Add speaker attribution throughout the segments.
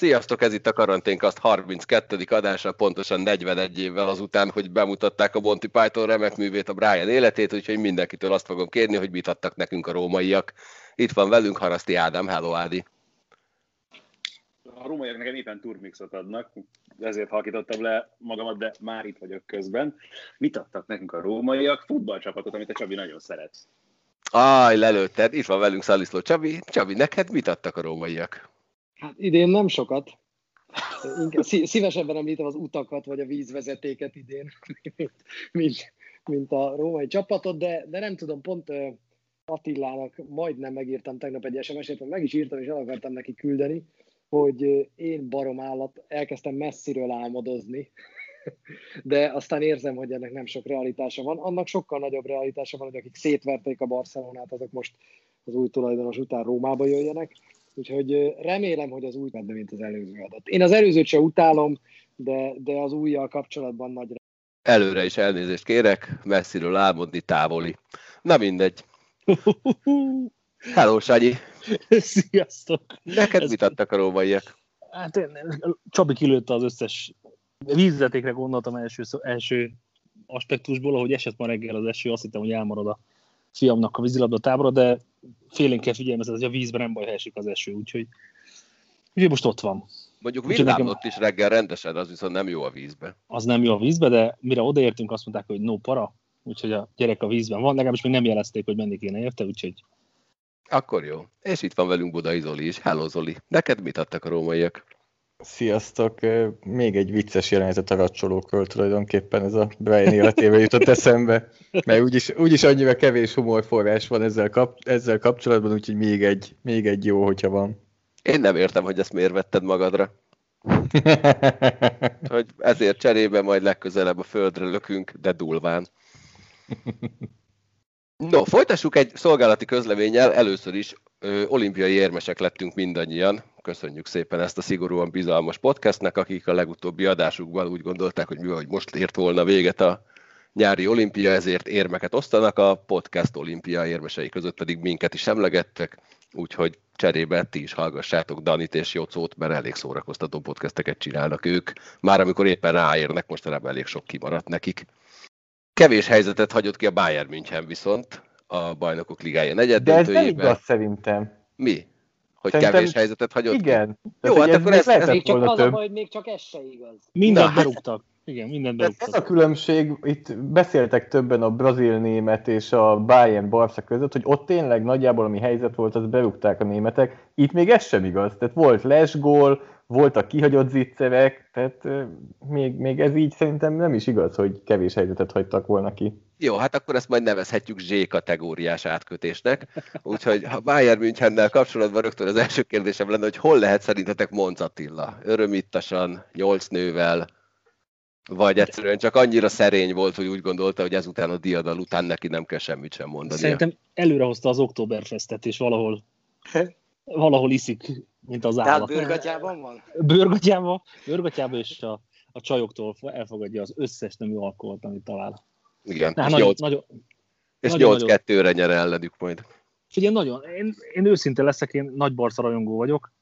Speaker 1: Sziasztok, ez itt a Karanténkast 32. adása, pontosan 41 évvel azután, hogy bemutatták a Monty Python remek művét, a Brian életét, úgyhogy mindenkitől azt fogom kérni, hogy mit adtak nekünk a rómaiak. Itt van velünk Haraszti Ádám, hello Ádi.
Speaker 2: A rómaiak nekem éppen turmixot adnak, ezért halkítottam le magamat, de már itt vagyok közben. Mit adtak nekünk a rómaiak? Futballcsapatot, amit a Csabi nagyon szeret.
Speaker 1: Aj, lelőtted, itt van velünk Szaliszló Csabi. Csabi, neked mit adtak a rómaiak?
Speaker 3: Hát idén nem sokat. Inkább szívesebben említem az utakat, vagy a vízvezetéket idén, mint, mint, a római csapatot, de, de nem tudom, pont Attilának majdnem megírtam tegnap egy SMS-et, meg is írtam, és el akartam neki küldeni, hogy én barom állat, elkezdtem messziről álmodozni, de aztán érzem, hogy ennek nem sok realitása van. Annak sokkal nagyobb realitása van, hogy akik szétverték a Barcelonát, azok most az új tulajdonos után Rómába jöjjenek. Úgyhogy remélem, hogy az új medve, mint az előző adat. Én az előzőt se utálom, de, de az újjal kapcsolatban nagy
Speaker 1: Előre is elnézést kérek, messziről álmodni távoli. Na mindegy. Hello, Sanyi!
Speaker 4: Sziasztok!
Speaker 1: Neked Ez... mit adtak a rómaiak?
Speaker 4: Hát én, Csabi kilőtte az összes vízvezetékre gondoltam első, első aspektusból, ahogy esett ma reggel az eső, azt hittem, hogy elmarad a fiamnak a vízilabda tábora, de félén kell figyelni, hogy a vízben nem baj, ha esik az eső, úgyhogy, úgyhogy most ott van.
Speaker 1: Mondjuk villámlott is reggel rendesen, az viszont nem jó a vízbe.
Speaker 4: Az nem jó a vízbe, de mire odaértünk, azt mondták, hogy no para, úgyhogy a gyerek a vízben van, legalábbis még nem jelezték, hogy menni kéne érte, úgyhogy...
Speaker 1: Akkor jó. És itt van velünk Budai Zoli is. Hello Zoli, neked mit adtak a rómaiak?
Speaker 5: Sziasztok! Még egy vicces jelenet a racsolókról tulajdonképpen ez a Brian életébe jutott eszembe, mert úgyis, úgyis annyira kevés humorforrás van ezzel, kap, ezzel kapcsolatban, úgyhogy még egy, még egy jó, hogyha van.
Speaker 1: Én nem értem, hogy ezt miért vetted magadra. hogy ezért cserébe majd legközelebb a földre lökünk, de dulván. No, folytassuk egy szolgálati közleménnyel. Először is ö, olimpiai érmesek lettünk mindannyian. Köszönjük szépen ezt a szigorúan bizalmas podcastnek, akik a legutóbbi adásukban úgy gondolták, hogy mi hogy most ért volna véget a nyári olimpia, ezért érmeket osztanak, a podcast olimpia érmesei között pedig minket is emlegettek, úgyhogy cserébe ti is hallgassátok Danit és Jocót, mert elég szórakoztató podcasteket csinálnak ők. Már amikor éppen ráérnek, mostanában elég sok kimaradt nekik. Kevés helyzetet hagyott ki a Bayern München viszont a bajnokok ligája negyed
Speaker 5: De ez nem igaz szerintem.
Speaker 1: Mi? Hogy Szerintem kevés helyzetet hagyott
Speaker 5: Igen.
Speaker 1: Ki? Jó, hát akkor ez, ez
Speaker 3: még csak az a baj, még csak ez se igaz.
Speaker 4: Mindent berúgtak. Igen, mindent berúgtak.
Speaker 5: Ez a különbség, itt beszéltek többen a brazil német és a Bayern Barca között, hogy ott tényleg nagyjából ami helyzet volt, az berúgták a németek. Itt még ez sem igaz. Tehát volt lesgól, voltak kihagyott zicserek, tehát még, még ez így szerintem nem is igaz, hogy kevés helyzetet hagytak volna ki.
Speaker 1: Jó, hát akkor ezt majd nevezhetjük Z kategóriás átkötésnek. Úgyhogy ha Bayern Münchennel kapcsolatban rögtön az első kérdésem lenne, hogy hol lehet szerintetek Monc Attila? Örömittasan, nyolc nővel, vagy egyszerűen csak annyira szerény volt, hogy úgy gondolta, hogy ezután a diadal után neki nem kell semmit sem mondani.
Speaker 4: Szerintem előrehozta az Oktoberfestet, és valahol valahol iszik, mint az állat.
Speaker 3: Tehát bőrgatyában van?
Speaker 4: Bőrgatyában, bőrgatyában és a, a csajoktól elfogadja az összes nemű alkoholt, amit talál.
Speaker 1: Igen, Na, és, nagyon, 8, nagyon, és 8-2-re nyer ellenük majd.
Speaker 4: Figyelj, nagyon, én, én őszinte leszek, én nagy Barca rajongó vagyok,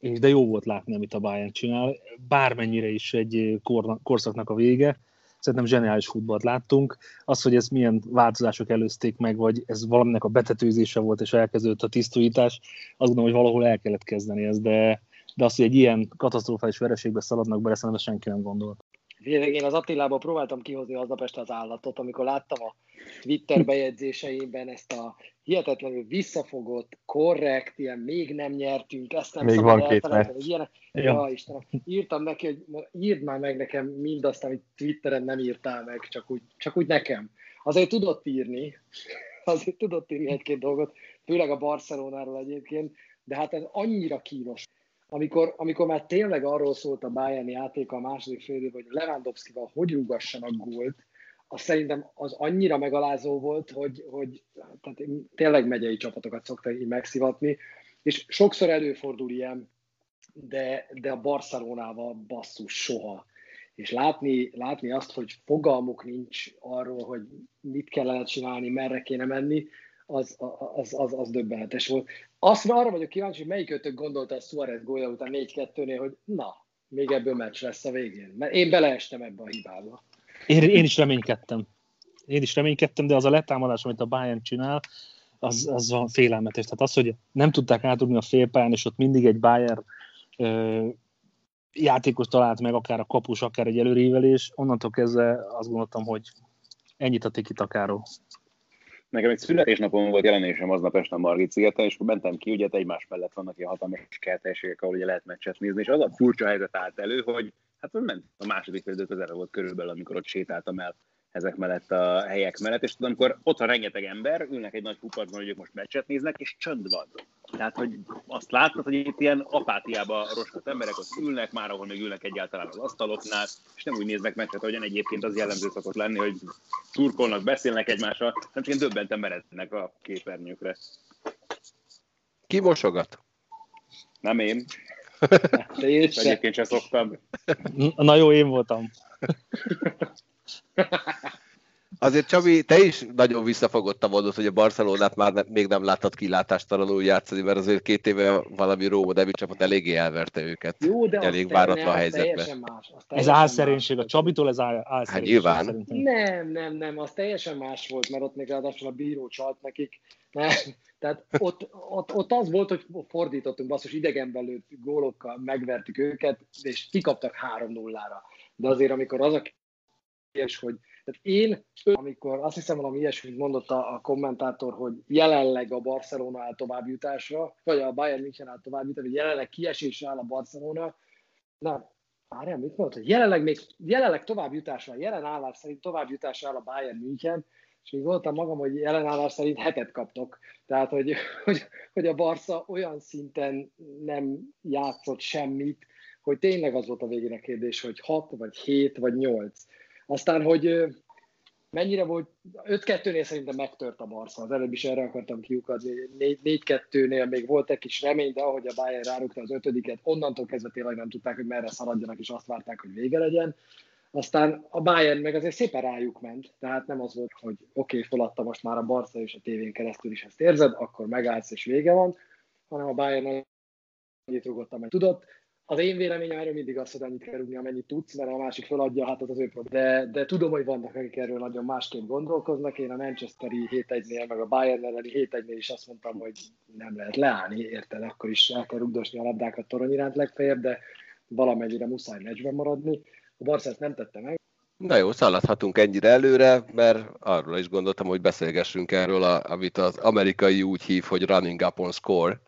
Speaker 4: és de jó volt látni, amit a Bayern csinál, bármennyire is egy kor, korszaknak a vége, szerintem zseniális futballt láttunk. Az, hogy ez milyen változások előzték meg, vagy ez valaminek a betetőzése volt, és elkezdődött a tisztújítás, azt gondolom, hogy valahol el kellett kezdeni ezt, de, de az, hogy egy ilyen katasztrofális vereségbe szaladnak bele, szerintem senki nem gondolt.
Speaker 3: Én az Attilából próbáltam kihozni aznap este az állatot, amikor láttam a Twitter bejegyzéseimben ezt a hihetetlenül visszafogott, korrekt, ilyen még nem nyertünk, ezt nem
Speaker 5: még van két meccs.
Speaker 3: Ja. Istenem. Írtam neki, hogy írd már meg nekem mindazt, amit Twitteren nem írtál meg, csak úgy, csak úgy nekem. Azért tudott írni, azért tudott írni egy-két dolgot, főleg a Barcelonáról egyébként, de hát ez annyira kínos amikor, amikor már tényleg arról szólt a Bayern játék a második fél hogy Lewandowski-val hogy rúgassanak gólt, az szerintem az annyira megalázó volt, hogy, hogy tehát tényleg megyei csapatokat szoktak így megszivatni, és sokszor előfordul ilyen, de, de a Barcelonával basszus soha. És látni, látni azt, hogy fogalmuk nincs arról, hogy mit kellene csinálni, merre kéne menni, az, az, az, az döbbenetes volt. Azt arra vagyok kíváncsi, hogy melyik ötök gondolta a Suarez gólya után 4-2-nél, hogy na, még ebből meccs lesz a végén. Mert én beleestem ebbe a hibába.
Speaker 4: Én, én is reménykedtem. Én is reménykedtem, de az a letámadás, amit a Bayern csinál, az, az van félelmetes. Tehát az, hogy nem tudták átudni a félpályán, és ott mindig egy Bayern ö, játékos talált meg, akár a kapus, akár egy előrévelés, onnantól kezdve azt gondoltam, hogy ennyit a tiki takáról.
Speaker 2: Nekem egy születésnapon volt jelenésem aznap este a Margit szigeten, és akkor mentem ki, ugye egymás mellett vannak ilyen hatalmas kertelségek, ahol ugye lehet meccset nézni, és az a furcsa helyzet állt elő, hogy hát ment a második fél közel volt körülbelül, amikor ott sétáltam el ezek mellett a helyek mellett, és tudom, amikor ott van rengeteg ember, ülnek egy nagy kupadban, hogy ők most meccset néznek, és csönd van. Tehát, hogy azt látod, hogy itt ilyen apátiába roskat emberek ott ülnek, már ahol még ülnek egyáltalán az asztaloknál, és nem úgy néznek meccset, ahogyan egyébként az jellemző szokott lenni, hogy turkolnak, beszélnek egymással, nem csak ilyen döbbenten merednek a képernyőkre.
Speaker 1: Ki mosogat?
Speaker 2: Nem én.
Speaker 3: De én
Speaker 2: Egyébként sem szoktam.
Speaker 4: Na jó, én voltam.
Speaker 1: Azért Csabi, te is nagyon visszafogottan mondod, hogy a Barcelonát már ne, még nem láttad kilátástalanul játszani, mert azért két éve valami Róma Devi csapat eléggé elverte őket.
Speaker 3: Jó, de
Speaker 1: elég váratlan
Speaker 3: te,
Speaker 1: helyzetben.
Speaker 3: Más, az
Speaker 4: Ez álszerénység. A Csabitól ez álszerénység.
Speaker 1: Hát nyilván.
Speaker 4: szerintem.
Speaker 3: Nem, nem, nem, az teljesen más volt, mert ott még ráadásul a bíró csalt nekik. Nem. Tehát ott, ott, ott, az volt, hogy fordítottunk, basszus idegenbelül gólokkal megvertük őket, és kikaptak 3-0-ra. De azért, amikor az a és hogy tehát én, amikor azt hiszem valami ilyesmit mondott a, a kommentátor, hogy jelenleg a Barcelona áll továbbjutásra, vagy a Bayern München áll továbbjutásra, hogy jelenleg kiesésre áll a Barcelona, nem, várjál, mit mondott, hogy jelenleg még jelenleg továbbjutásra, jelen állás szerint továbbjutásra áll a Bayern München, és így voltam magam, hogy jelen állás szerint hetet kaptok. Tehát, hogy, hogy, hogy a Barca olyan szinten nem játszott semmit, hogy tényleg az volt a végén a kérdés, hogy 6 vagy 7 vagy 8. Aztán, hogy mennyire volt, 5-2-nél szerintem megtört a Barca, az előbb is erre akartam kiukadni, 4-2-nél még volt egy kis remény, de ahogy a Bayern rárukta az ötödiket, onnantól kezdve tényleg nem tudták, hogy merre szaladjanak, és azt várták, hogy vége legyen. Aztán a Bayern meg azért szépen rájuk ment, tehát nem az volt, hogy oké, okay, feladta most már a Barca és a tévén keresztül is ezt érzed, akkor megállsz és vége van, hanem a Bayern annyit rúgott, amennyit tudott az én véleményem erről mindig az, hogy annyit kell rúgni, amennyit tudsz, mert a másik feladja, hát az az ő probléma. De, de tudom, hogy vannak, akik erről nagyon másképp gondolkoznak. Én a Manchesteri 7-1-nél, meg a Bayern elleni 7-1-nél is azt mondtam, hogy nem lehet leállni, érted? Akkor is el kell rugdosni a labdákat torony iránt legfeljebb, de valamennyire muszáj meccsben maradni. A Barca ezt nem tette meg.
Speaker 1: Na jó, szaladhatunk ennyire előre, mert arról is gondoltam, hogy beszélgessünk erről, amit az amerikai úgy hív, hogy running up on score,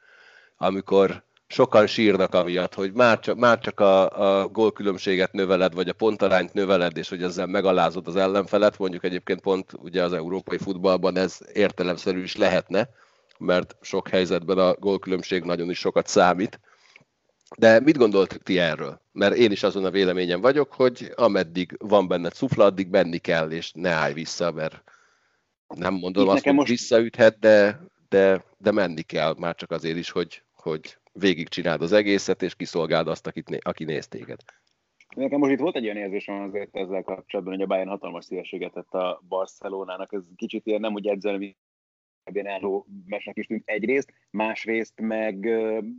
Speaker 1: amikor sokan sírnak amiatt, hogy már csak, már csak a, a gólkülönbséget növeled, vagy a pontarányt növeled, és hogy ezzel megalázod az ellenfelet, mondjuk egyébként pont ugye az európai futballban ez értelemszerű is lehetne, mert sok helyzetben a gólkülönbség nagyon is sokat számít. De mit gondolt ti erről? Mert én is azon a véleményem vagyok, hogy ameddig van benned szufla, addig benni kell, és ne állj vissza, mert nem mondom Itt azt, hogy most... visszaüthet, de, de, de menni kell, már csak azért is, hogy, hogy végigcsináld az egészet, és kiszolgáld azt, akit, aki néz téged.
Speaker 2: Nekem most itt volt egy olyan érzésem azért ezzel kapcsolatban, hogy a Bayern hatalmas szívességet tett a Barcelonának. Ez kicsit ilyen nem úgy edzeni, ilyen álló mesnek is tűnt egyrészt, másrészt meg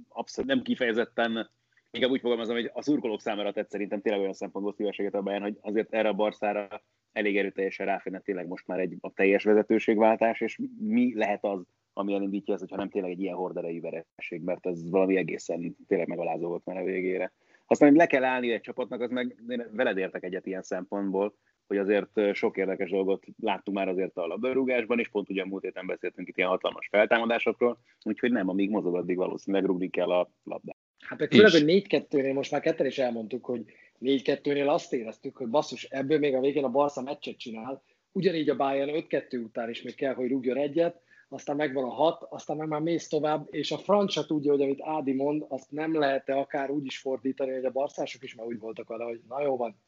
Speaker 2: abszolút nem kifejezetten inkább úgy fogalmazom, hogy a szurkolók számára tett szerintem tényleg olyan szempontból szívességet a Bayern, hogy azért erre a Barszára elég erőteljesen ráférne tényleg most már egy a teljes vezetőségváltás, és mi lehet az, ami elindítja ezt, hogyha nem tényleg egy ilyen horderejű vereség, mert ez valami egészen tényleg megalázó volt már a végére. Aztán, hogy le kell állni egy csapatnak, az meg én veled értek egyet ilyen szempontból, hogy azért sok érdekes dolgot láttunk már azért a labdarúgásban, és pont ugyan múlt héten beszéltünk itt ilyen hatalmas feltámadásokról, úgyhogy nem, amíg mozog, addig valószínűleg rúgni kell a labdát.
Speaker 3: Hát meg főleg, hogy 4-2-nél most már ketten is elmondtuk, hogy 4-2-nél azt éreztük, hogy basszus, ebből még a végén a Barca meccset csinál, ugyanígy a Bayern 5-2 után is még kell, hogy rúgjon egyet, aztán megvan a hat, aztán meg már mész tovább, és a francia tudja, hogy amit Ádi mond, azt nem lehet-e akár úgy is fordítani, hogy a barszások is már úgy voltak vele, hogy na jó van,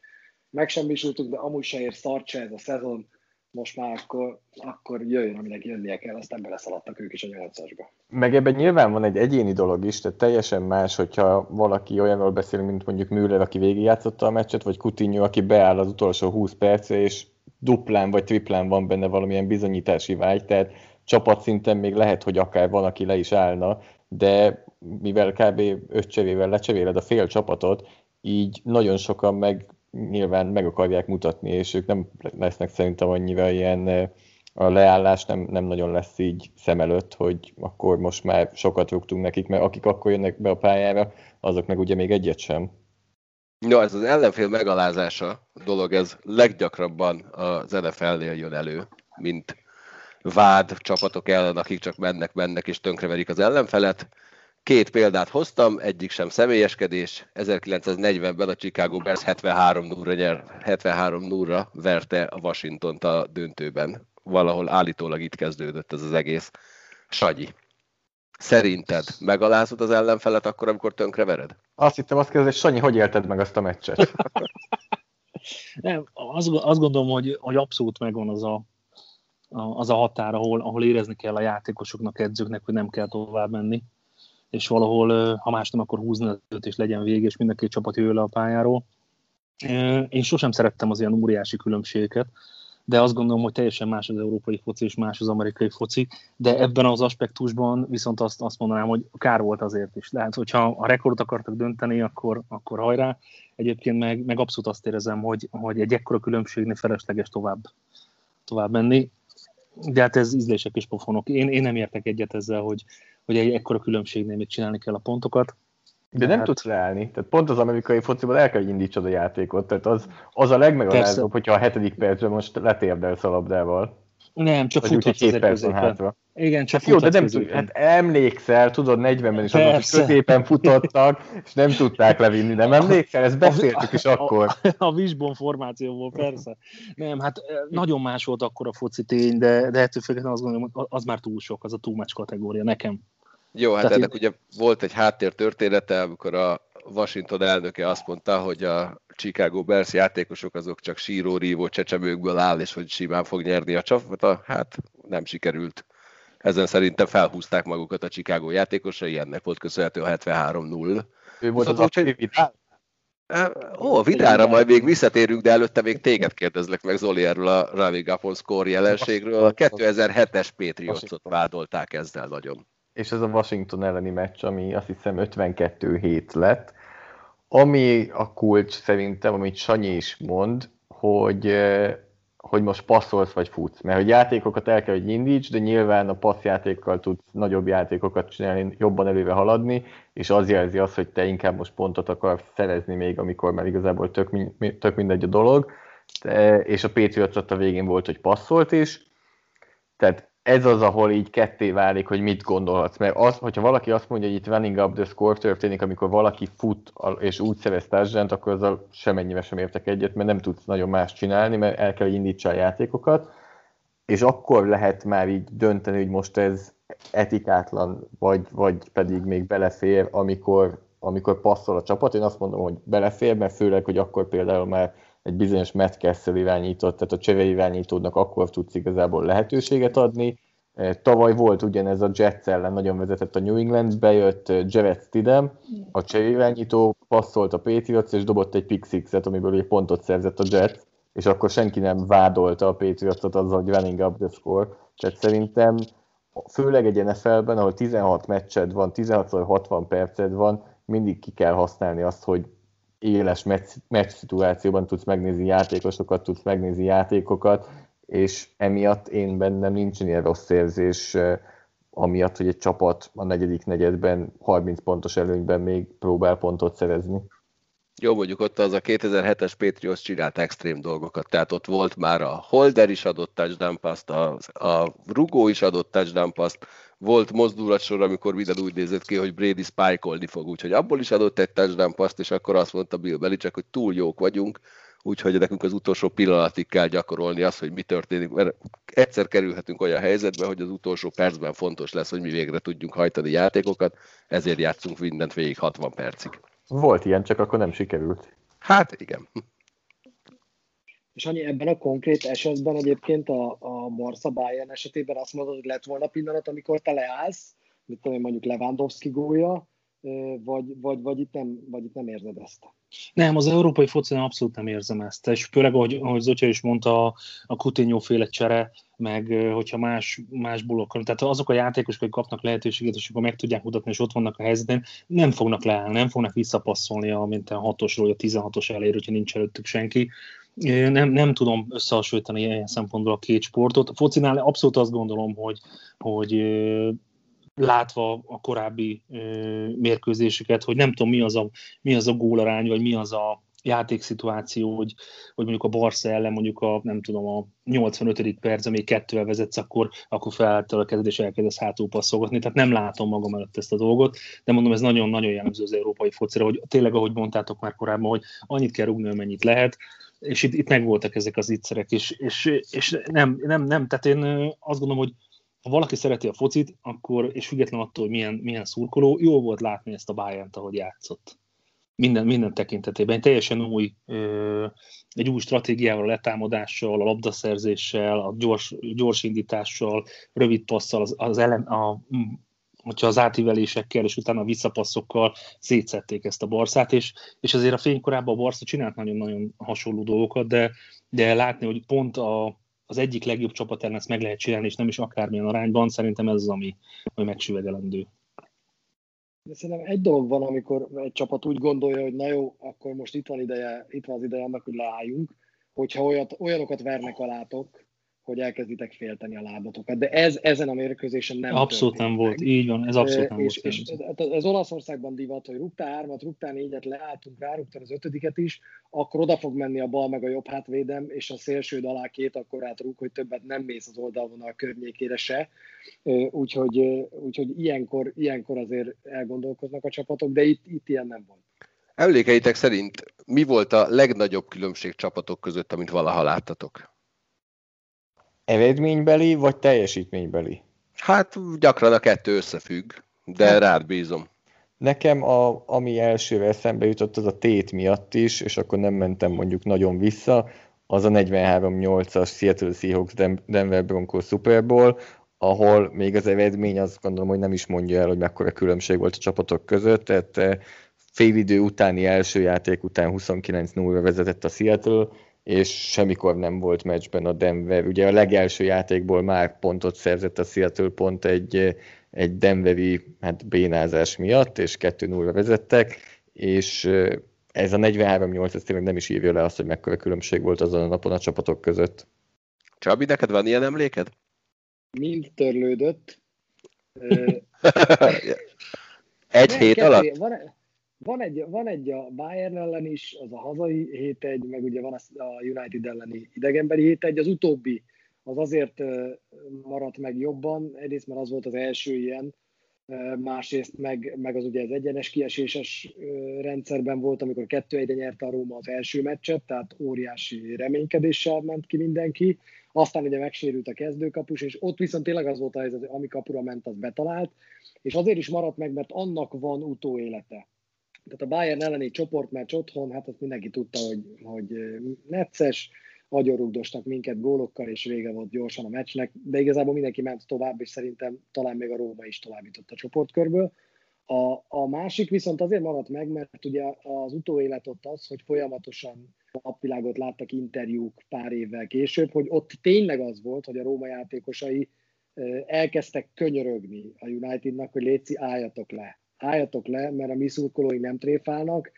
Speaker 3: megsemmisültük, de amúgy se ér szart se ez a szezon, most már akkor, akkor jöjjön, aminek jönnie kell, aztán beleszaladtak ők is a nyolcasba.
Speaker 5: Meg ebben nyilván van egy egyéni dolog is, tehát teljesen más, hogyha valaki olyanról beszél, mint mondjuk Müller, aki végigjátszotta a meccset, vagy Coutinho, aki beáll az utolsó 20 percre, és duplán vagy triplán van benne valamilyen bizonyítási vágy, tehát csapatszinten még lehet, hogy akár van, aki le is állna, de mivel kb. öt cserével lecsevéled a fél csapatot, így nagyon sokan meg nyilván meg akarják mutatni, és ők nem lesznek szerintem annyira ilyen a leállás nem, nem nagyon lesz így szem előtt, hogy akkor most már sokat rúgtunk nekik, mert akik akkor jönnek be a pályára, azok meg ugye még egyet sem.
Speaker 1: Ja, ez az ellenfél megalázása dolog, ez leggyakrabban az NFL-nél jön elő, mint vád csapatok ellen, akik csak mennek, mennek és tönkreverik az ellenfelet. Két példát hoztam, egyik sem személyeskedés. 1940-ben a Chicago Bears 73 0 nyer, 73 0 verte a Washington-t a döntőben. Valahol állítólag itt kezdődött ez az egész. Sagyi, szerinted megalázod az ellenfelet akkor, amikor tönkrevered?
Speaker 5: Azt hittem azt kérdezni, hogy Sanyi, hogy élted meg azt a meccset?
Speaker 4: Nem, azt, azt gondolom, hogy, hogy abszolút megvan az a, az a határ, ahol, ahol érezni kell a játékosoknak, edzőknek, hogy nem kell tovább menni, és valahol, ha más nem, akkor húzni az és legyen vége, és mind a csapat jöjjön le a pályáról. Én sosem szerettem az ilyen óriási különbségeket, de azt gondolom, hogy teljesen más az európai foci és más az amerikai foci, de ebben az aspektusban viszont azt, azt mondanám, hogy kár volt azért is. Tehát, hogyha a rekordot akartak dönteni, akkor, akkor hajrá. Egyébként meg, meg abszolút azt érezem, hogy, hogy egy ekkora különbségnél felesleges tovább, tovább menni. De hát ez ízlések és pofonok. Én, én nem értek egyet ezzel, hogy, hogy egy ekkora különbségnél még csinálni kell a pontokat.
Speaker 5: De, nem hát... tudsz leállni. Tehát pont az amerikai fociban el kell, hogy indítsad a játékot. Tehát az, az a legmegalázóbb, hogyha a hetedik percben most letérdelsz a labdával.
Speaker 4: Nem, csak Vagy futhatsz
Speaker 5: két percen hátra.
Speaker 4: Igen, csak
Speaker 5: hát jó, de nem tud, hát emlékszel, tudod, 40-ben is azok, hogy középen futottak, és nem tudták levinni, nem emlékszel? Ezt beszéltük is akkor.
Speaker 4: A, a, a formációból, persze. Nem, hát nagyon más volt akkor a foci tény, de, de ettől függetlenül azt gondolom, hogy az már túl sok, az a túl much kategória nekem.
Speaker 1: Jó, hát Tehát ennek én... ugye volt egy háttér története, amikor a Washington elnöke azt mondta, hogy a Chicago Bears játékosok azok csak síró, rívó csecsemőkből áll, és hogy simán fog nyerni a csapat. Hát nem sikerült. Ezen szerintem felhúzták magukat a Chicago játékosai, ennek volt köszönhető a 73-0.
Speaker 5: Ő volt az aktív vidál?
Speaker 1: Ó, Vidára majd még visszatérünk, de előtte még téged kérdezlek meg Zoli erről a Ravi Gapon score jelenségről. A 2007-es Patriotsot vádolták ezzel nagyon
Speaker 5: és ez a Washington elleni meccs, ami azt hiszem 52-7 lett. Ami a kulcs szerintem, amit Sanyi is mond, hogy, hogy most passzolsz vagy futsz. Mert hogy játékokat el kell, hogy indíts, de nyilván a passzjátékkal tudsz nagyobb játékokat csinálni, jobban előre haladni, és az jelzi azt, hogy te inkább most pontot akarsz szerezni még, amikor már igazából tök, tök mindegy a dolog. És a Patriots a végén volt, hogy passzolt is. Tehát ez az, ahol így ketté válik, hogy mit gondolhatsz. Mert az, hogyha valaki azt mondja, hogy itt running up the score történik, amikor valaki fut és úgy szerez touchdown akkor azzal semennyire sem értek egyet, mert nem tudsz nagyon más csinálni, mert el kell, hogy indítsa a játékokat, és akkor lehet már így dönteni, hogy most ez etikátlan, vagy, vagy pedig még belefér, amikor, amikor passzol a csapat. Én azt mondom, hogy belefér, mert főleg, hogy akkor például már egy bizonyos Matt Kessel irányított, tehát a cseve irányítódnak akkor tudsz igazából lehetőséget adni. E, tavaly volt ugyanez a Jets ellen, nagyon vezetett a New England, bejött e, Jared Stidham, a cseve irányító, passzolt a Patriots, és dobott egy pick amiből egy pontot szerzett a Jets, és akkor senki nem vádolta a Patriots-ot azzal, hogy running up the score. Tehát szerintem főleg egy NFL-ben, ahol 16 meccsed van, 16-60 perced van, mindig ki kell használni azt, hogy éles meccs, meccs szituációban tudsz megnézni játékosokat, tudsz megnézni játékokat, és emiatt én bennem nincsen ilyen rossz érzés, amiatt, hogy egy csapat a negyedik negyedben 30 pontos előnyben még próbál pontot szerezni.
Speaker 1: Jó, mondjuk ott az a 2007-es Patriots csinált extrém dolgokat, tehát ott volt már a Holder is adott touchdown pass a, a Rugó is adott touchdown pass volt mozdulatsor, amikor minden úgy nézett ki, hogy Brady spike fog, úgyhogy abból is adott egy touchdown paszt, és akkor azt mondta Bill Belichick, hogy túl jók vagyunk, úgyhogy nekünk az utolsó pillanatig kell gyakorolni azt, hogy mi történik, mert egyszer kerülhetünk olyan helyzetbe, hogy az utolsó percben fontos lesz, hogy mi végre tudjunk hajtani játékokat, ezért játszunk mindent végig 60 percig.
Speaker 5: Volt ilyen, csak akkor nem sikerült.
Speaker 1: Hát igen.
Speaker 3: És annyi ebben a konkrét esetben egyébként a, a Barca Bayern esetében azt mondod, hogy lett volna pillanat, amikor te leállsz, mit tudom én mondjuk Lewandowski gólya, vagy, vagy, vagy, itt nem, vagy itt nem érzed ezt?
Speaker 4: Nem, az európai foci abszolút nem érzem ezt, és főleg, ahogy, ahogy Zotya is mondta, a, a Coutinho féle csere, meg hogyha más, más blokkon, tehát azok a játékosok, akik kapnak lehetőséget, és akkor meg tudják mutatni, és ott vannak a helyzetben, nem fognak leállni, nem fognak visszapasszolni a mint a 6-osról, vagy a 16-os elér, hogyha nincs előttük senki. Nem, nem tudom összehasonlítani ilyen szempontból a két sportot. A focinál abszolút azt gondolom, hogy, hogy látva a korábbi ö, mérkőzéseket, hogy nem tudom mi az a, mi az a gólarány, vagy mi az a játékszituáció, hogy, hogy mondjuk a Barca ellen mondjuk a, nem tudom, a 85. perc, még kettővel vezetsz, akkor, akkor felálltál a kezed, és elkezdesz hátul passzolgatni. Tehát nem látom magam előtt ezt a dolgot, de mondom, ez nagyon-nagyon jellemző az európai focira, hogy tényleg, ahogy mondtátok már korábban, hogy annyit kell rúgni, amennyit lehet, és itt, itt megvoltak ezek az ittszerek, és, és, és nem, nem, nem, tehát én azt gondolom, hogy ha valaki szereti a focit, akkor, és független attól, hogy milyen, milyen szurkoló, jó volt látni ezt a Bayern-t, ahogy játszott. Minden, minden tekintetében. Teljesen új, egy új stratégiával, a letámadással, a labdaszerzéssel, a gyors, gyors indítással, rövid passzal, az, az ellen, a, hogyha az átívelésekkel és utána a visszapasszokkal szétszették ezt a Barszát, és, és azért a fénykorában a Barsza csinált nagyon-nagyon hasonló dolgokat, de, de látni, hogy pont a, az egyik legjobb csapat ellen ezt meg lehet csinálni, és nem is akármilyen arányban, szerintem ez az, ami, ami megsüvegelendő.
Speaker 3: De szerintem egy dolog van, amikor egy csapat úgy gondolja, hogy na jó, akkor most itt van, ideje, itt van az ideje annak, hogy leálljunk, hogyha olyat, olyanokat vernek alátok, hogy elkezditek félteni a lábatokat. De ez ezen a mérkőzésen nem
Speaker 4: Abszolút nem volt, meg. így van, ez abszolút nem
Speaker 3: és,
Speaker 4: volt.
Speaker 3: És, és ez Olaszországban divat, hogy rúgtál hármat, rúgtál négyet, leálltunk, rárúgtál az ötödiket is, akkor oda fog menni a bal meg a jobb hátvédem, és a szélsőd alá két akkor átrúg, hogy többet nem mész az oldalvonal környékére se. Úgyhogy, úgyhogy ilyenkor, ilyenkor azért elgondolkoznak a csapatok, de itt, itt ilyen nem volt.
Speaker 1: Emlékeitek szerint mi volt a legnagyobb különbség csapatok között, amit valaha láttatok?
Speaker 5: Eredménybeli vagy teljesítménybeli?
Speaker 1: Hát gyakran a kettő összefügg, de hát, rád bízom.
Speaker 5: Nekem a, ami elsőre eszembe jutott, az a tét miatt is, és akkor nem mentem mondjuk nagyon vissza, az a 43-8-as Seattle Seahawks Denver Broncos Super Bowl, ahol még az eredmény azt gondolom, hogy nem is mondja el, hogy mekkora különbség volt a csapatok között, tehát eh, félidő utáni első játék után 29-0-ra vezetett a Seattle, és semmikor nem volt meccsben a Denver. Ugye a legelső játékból már pontot szerzett a Seattle pont egy, egy Denveri hát bénázás miatt, és 2-0 vezettek, és ez a 43-8, ez tényleg nem is írja le azt, hogy mekkora különbség volt azon a napon a csapatok között.
Speaker 1: Csabi, neked van ilyen emléked?
Speaker 3: Mind törlődött.
Speaker 1: egy hét alatt?
Speaker 3: Van, van egy, van egy a Bayern ellen is, az a hazai 7-1, meg ugye van a United elleni idegenbeli 7-1, az utóbbi az azért maradt meg jobban, egyrészt mert az volt az első ilyen, másrészt meg, meg az ugye az egyenes kieséses rendszerben volt, amikor kettő egyre nyerte a Róma az első meccset, tehát óriási reménykedéssel ment ki mindenki. Aztán ugye megsérült a kezdőkapus, és ott viszont tényleg az volt a helyzet, hogy ami kapura ment, az betalált, és azért is maradt meg, mert annak van utóélete tehát a Bayern elleni csoportmeccs otthon, hát azt mindenki tudta, hogy, hogy necces, agyonrugdostak minket gólokkal, és vége volt gyorsan a meccsnek, de igazából mindenki ment tovább, és szerintem talán még a Róma is továbbított a csoportkörből. A, a másik viszont azért maradt meg, mert ugye az utóélet ott az, hogy folyamatosan napvilágot láttak interjúk pár évvel később, hogy ott tényleg az volt, hogy a Róma játékosai elkezdtek könyörögni a Unitednak, hogy létszi, álljatok le álljatok le, mert a mi szurkolói nem tréfálnak,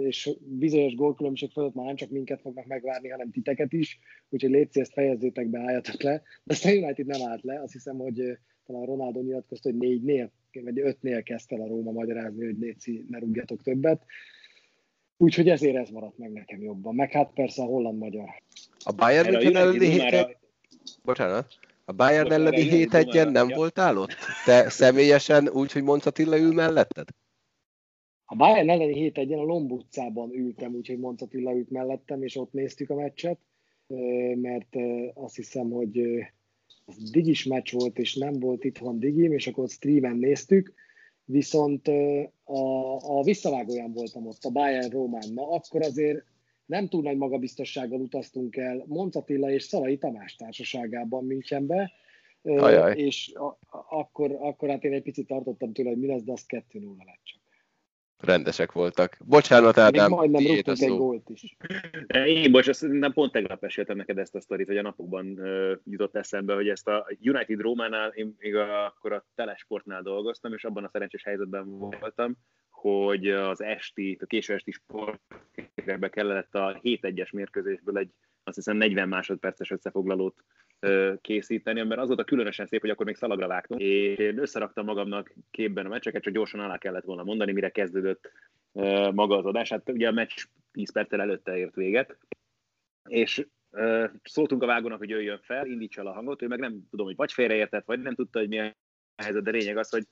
Speaker 3: és bizonyos gólkülönbség fölött már nem csak minket fognak megvárni, hanem titeket is, úgyhogy létszi, ezt fejezzétek be, álljatok le. De a United nem állt le, azt hiszem, hogy talán Ronaldo nyilatkozta, hogy négynél, vagy ötnél kezdte el a Róma magyarázni, hogy létszi, ne rúgjatok többet. Úgyhogy ezért ez maradt meg nekem jobban. Meg hát persze a holland-magyar.
Speaker 1: A Bayern München elleni héten... Bocsánat. A Bayern elleni 7 1 nem voltál ott? Te személyesen úgy, hogy Monc Attila ül melletted?
Speaker 3: A Bayern elleni 7 1 a Lomb utcában ültem, úgyhogy Monc Attila ült mellettem, és ott néztük a meccset, mert azt hiszem, hogy az digis meccs volt, és nem volt itthon digim, és akkor streamen néztük, viszont a, a visszavágóján voltam ott, a Bayern Rómán. Na, akkor azért nem túl nagy magabiztossággal utaztunk el Moncatilla és Szalai Tamás társaságában Münchenbe, Ajaj. és akkor, akkor hát én egy picit tartottam tőle, hogy mi lesz, de azt 2-0 lett csak.
Speaker 1: Rendesek voltak. Bocsánat, Ádám,
Speaker 3: majdnem rúgtunk egy gólt is.
Speaker 2: Én, bocs, nem pont tegnap eséltem neked ezt a sztorit, hogy a napokban uh, jutott eszembe, hogy ezt a United Rómánál, én még a, akkor a Telesportnál dolgoztam, és abban a szerencsés helyzetben voltam, hogy az esti, a késő esti sportképekbe kellett a 7-1-es mérkőzésből egy azt hiszem 40 másodperces összefoglalót készíteni, mert az volt a különösen szép, hogy akkor még szalagra vágtunk, és én összeraktam magamnak képben a meccseket, csak gyorsan alá kellett volna mondani, mire kezdődött maga az adás. Hát ugye a meccs 10 perccel előtte ért véget, és szóltunk a vágónak, hogy jöjjön fel, indíts el a hangot, ő meg nem tudom, hogy vagy félreértett, vagy nem tudta, hogy mi a helyzet, de lényeg az, hogy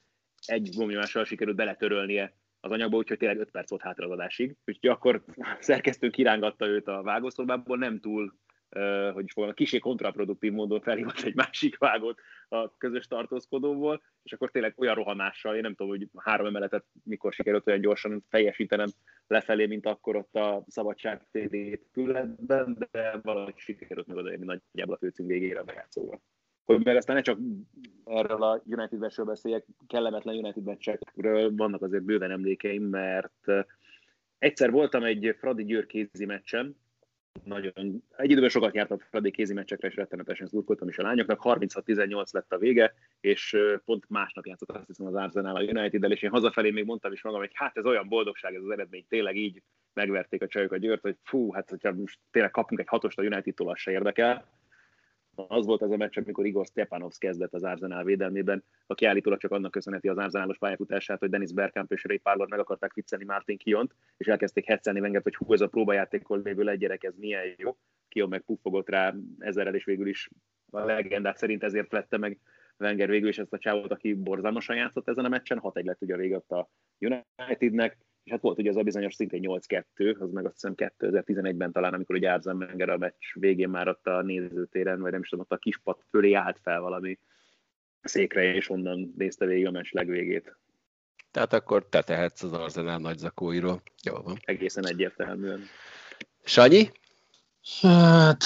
Speaker 2: egy gomnyomással sikerült beletörölnie az anyagba, úgyhogy tényleg 5 perc volt hátra az adásig. Úgyhogy akkor szerkesztő kirángatta őt a vágószobából, nem túl Uh, hogy is fogom, kisé kontraproduktív módon felhívott egy másik vágót a közös tartózkodóból, és akkor tényleg olyan rohanással, én nem tudom, hogy három emeletet mikor sikerült olyan gyorsan teljesítenem lefelé, mint akkor ott a szabadság épületben, de valahogy sikerült meg odaérni nagyjából a főcím végére a bejátszóval hogy meg aztán ne csak erről a United meccsről beszéljek, kellemetlen United meccsekről vannak azért bőven emlékeim, mert egyszer voltam egy Fradi Győr kézi meccsen, nagyon, egy időben sokat jártam Fradi kézi meccsekre, és rettenetesen szurkoltam is a lányoknak, 36-18 lett a vége, és pont másnap játszott azt hiszem az Arsenal a United-del, és én hazafelé még mondtam is magam, hogy hát ez olyan boldogság ez az eredmény, tényleg így megverték a csajok a Győrt, hogy fú, hát hogyha most tényleg kapunk egy hatost a United-tól, az se érdekel, az volt az a meccs, amikor Igor Stepanovs kezdett az Arsenal védelmében, aki állítólag csak annak köszönheti az Arsenalos pályafutását, hogy Dennis Bergkamp és Ray Parlor meg akarták viccelni Martin Kiont, és elkezdték hetszelni Wenger, hogy hú, ez a próbajátékon lévő egy gyerek, ez milyen jó. Kion meg puffogott rá ezerrel, és végül is a legendák szerint ezért vette meg Wenger végül is ezt a csávot, aki borzalmasan játszott ezen a meccsen, 6-1 lett ugye a vége a és hát volt ugye az a bizonyos szintén 8-2, az meg azt hiszem 2011-ben talán, amikor ugye Arzan Menger a meccs végén már ott a nézőtéren, vagy nem is tudom, ott a kispat fölé állt fel valami székre, és onnan nézte végig a meccs legvégét.
Speaker 1: Tehát akkor te tehetsz az Arzenál nagy zakóiról. Jó van.
Speaker 2: Egészen egyértelműen.
Speaker 1: Sanyi?
Speaker 4: Hát,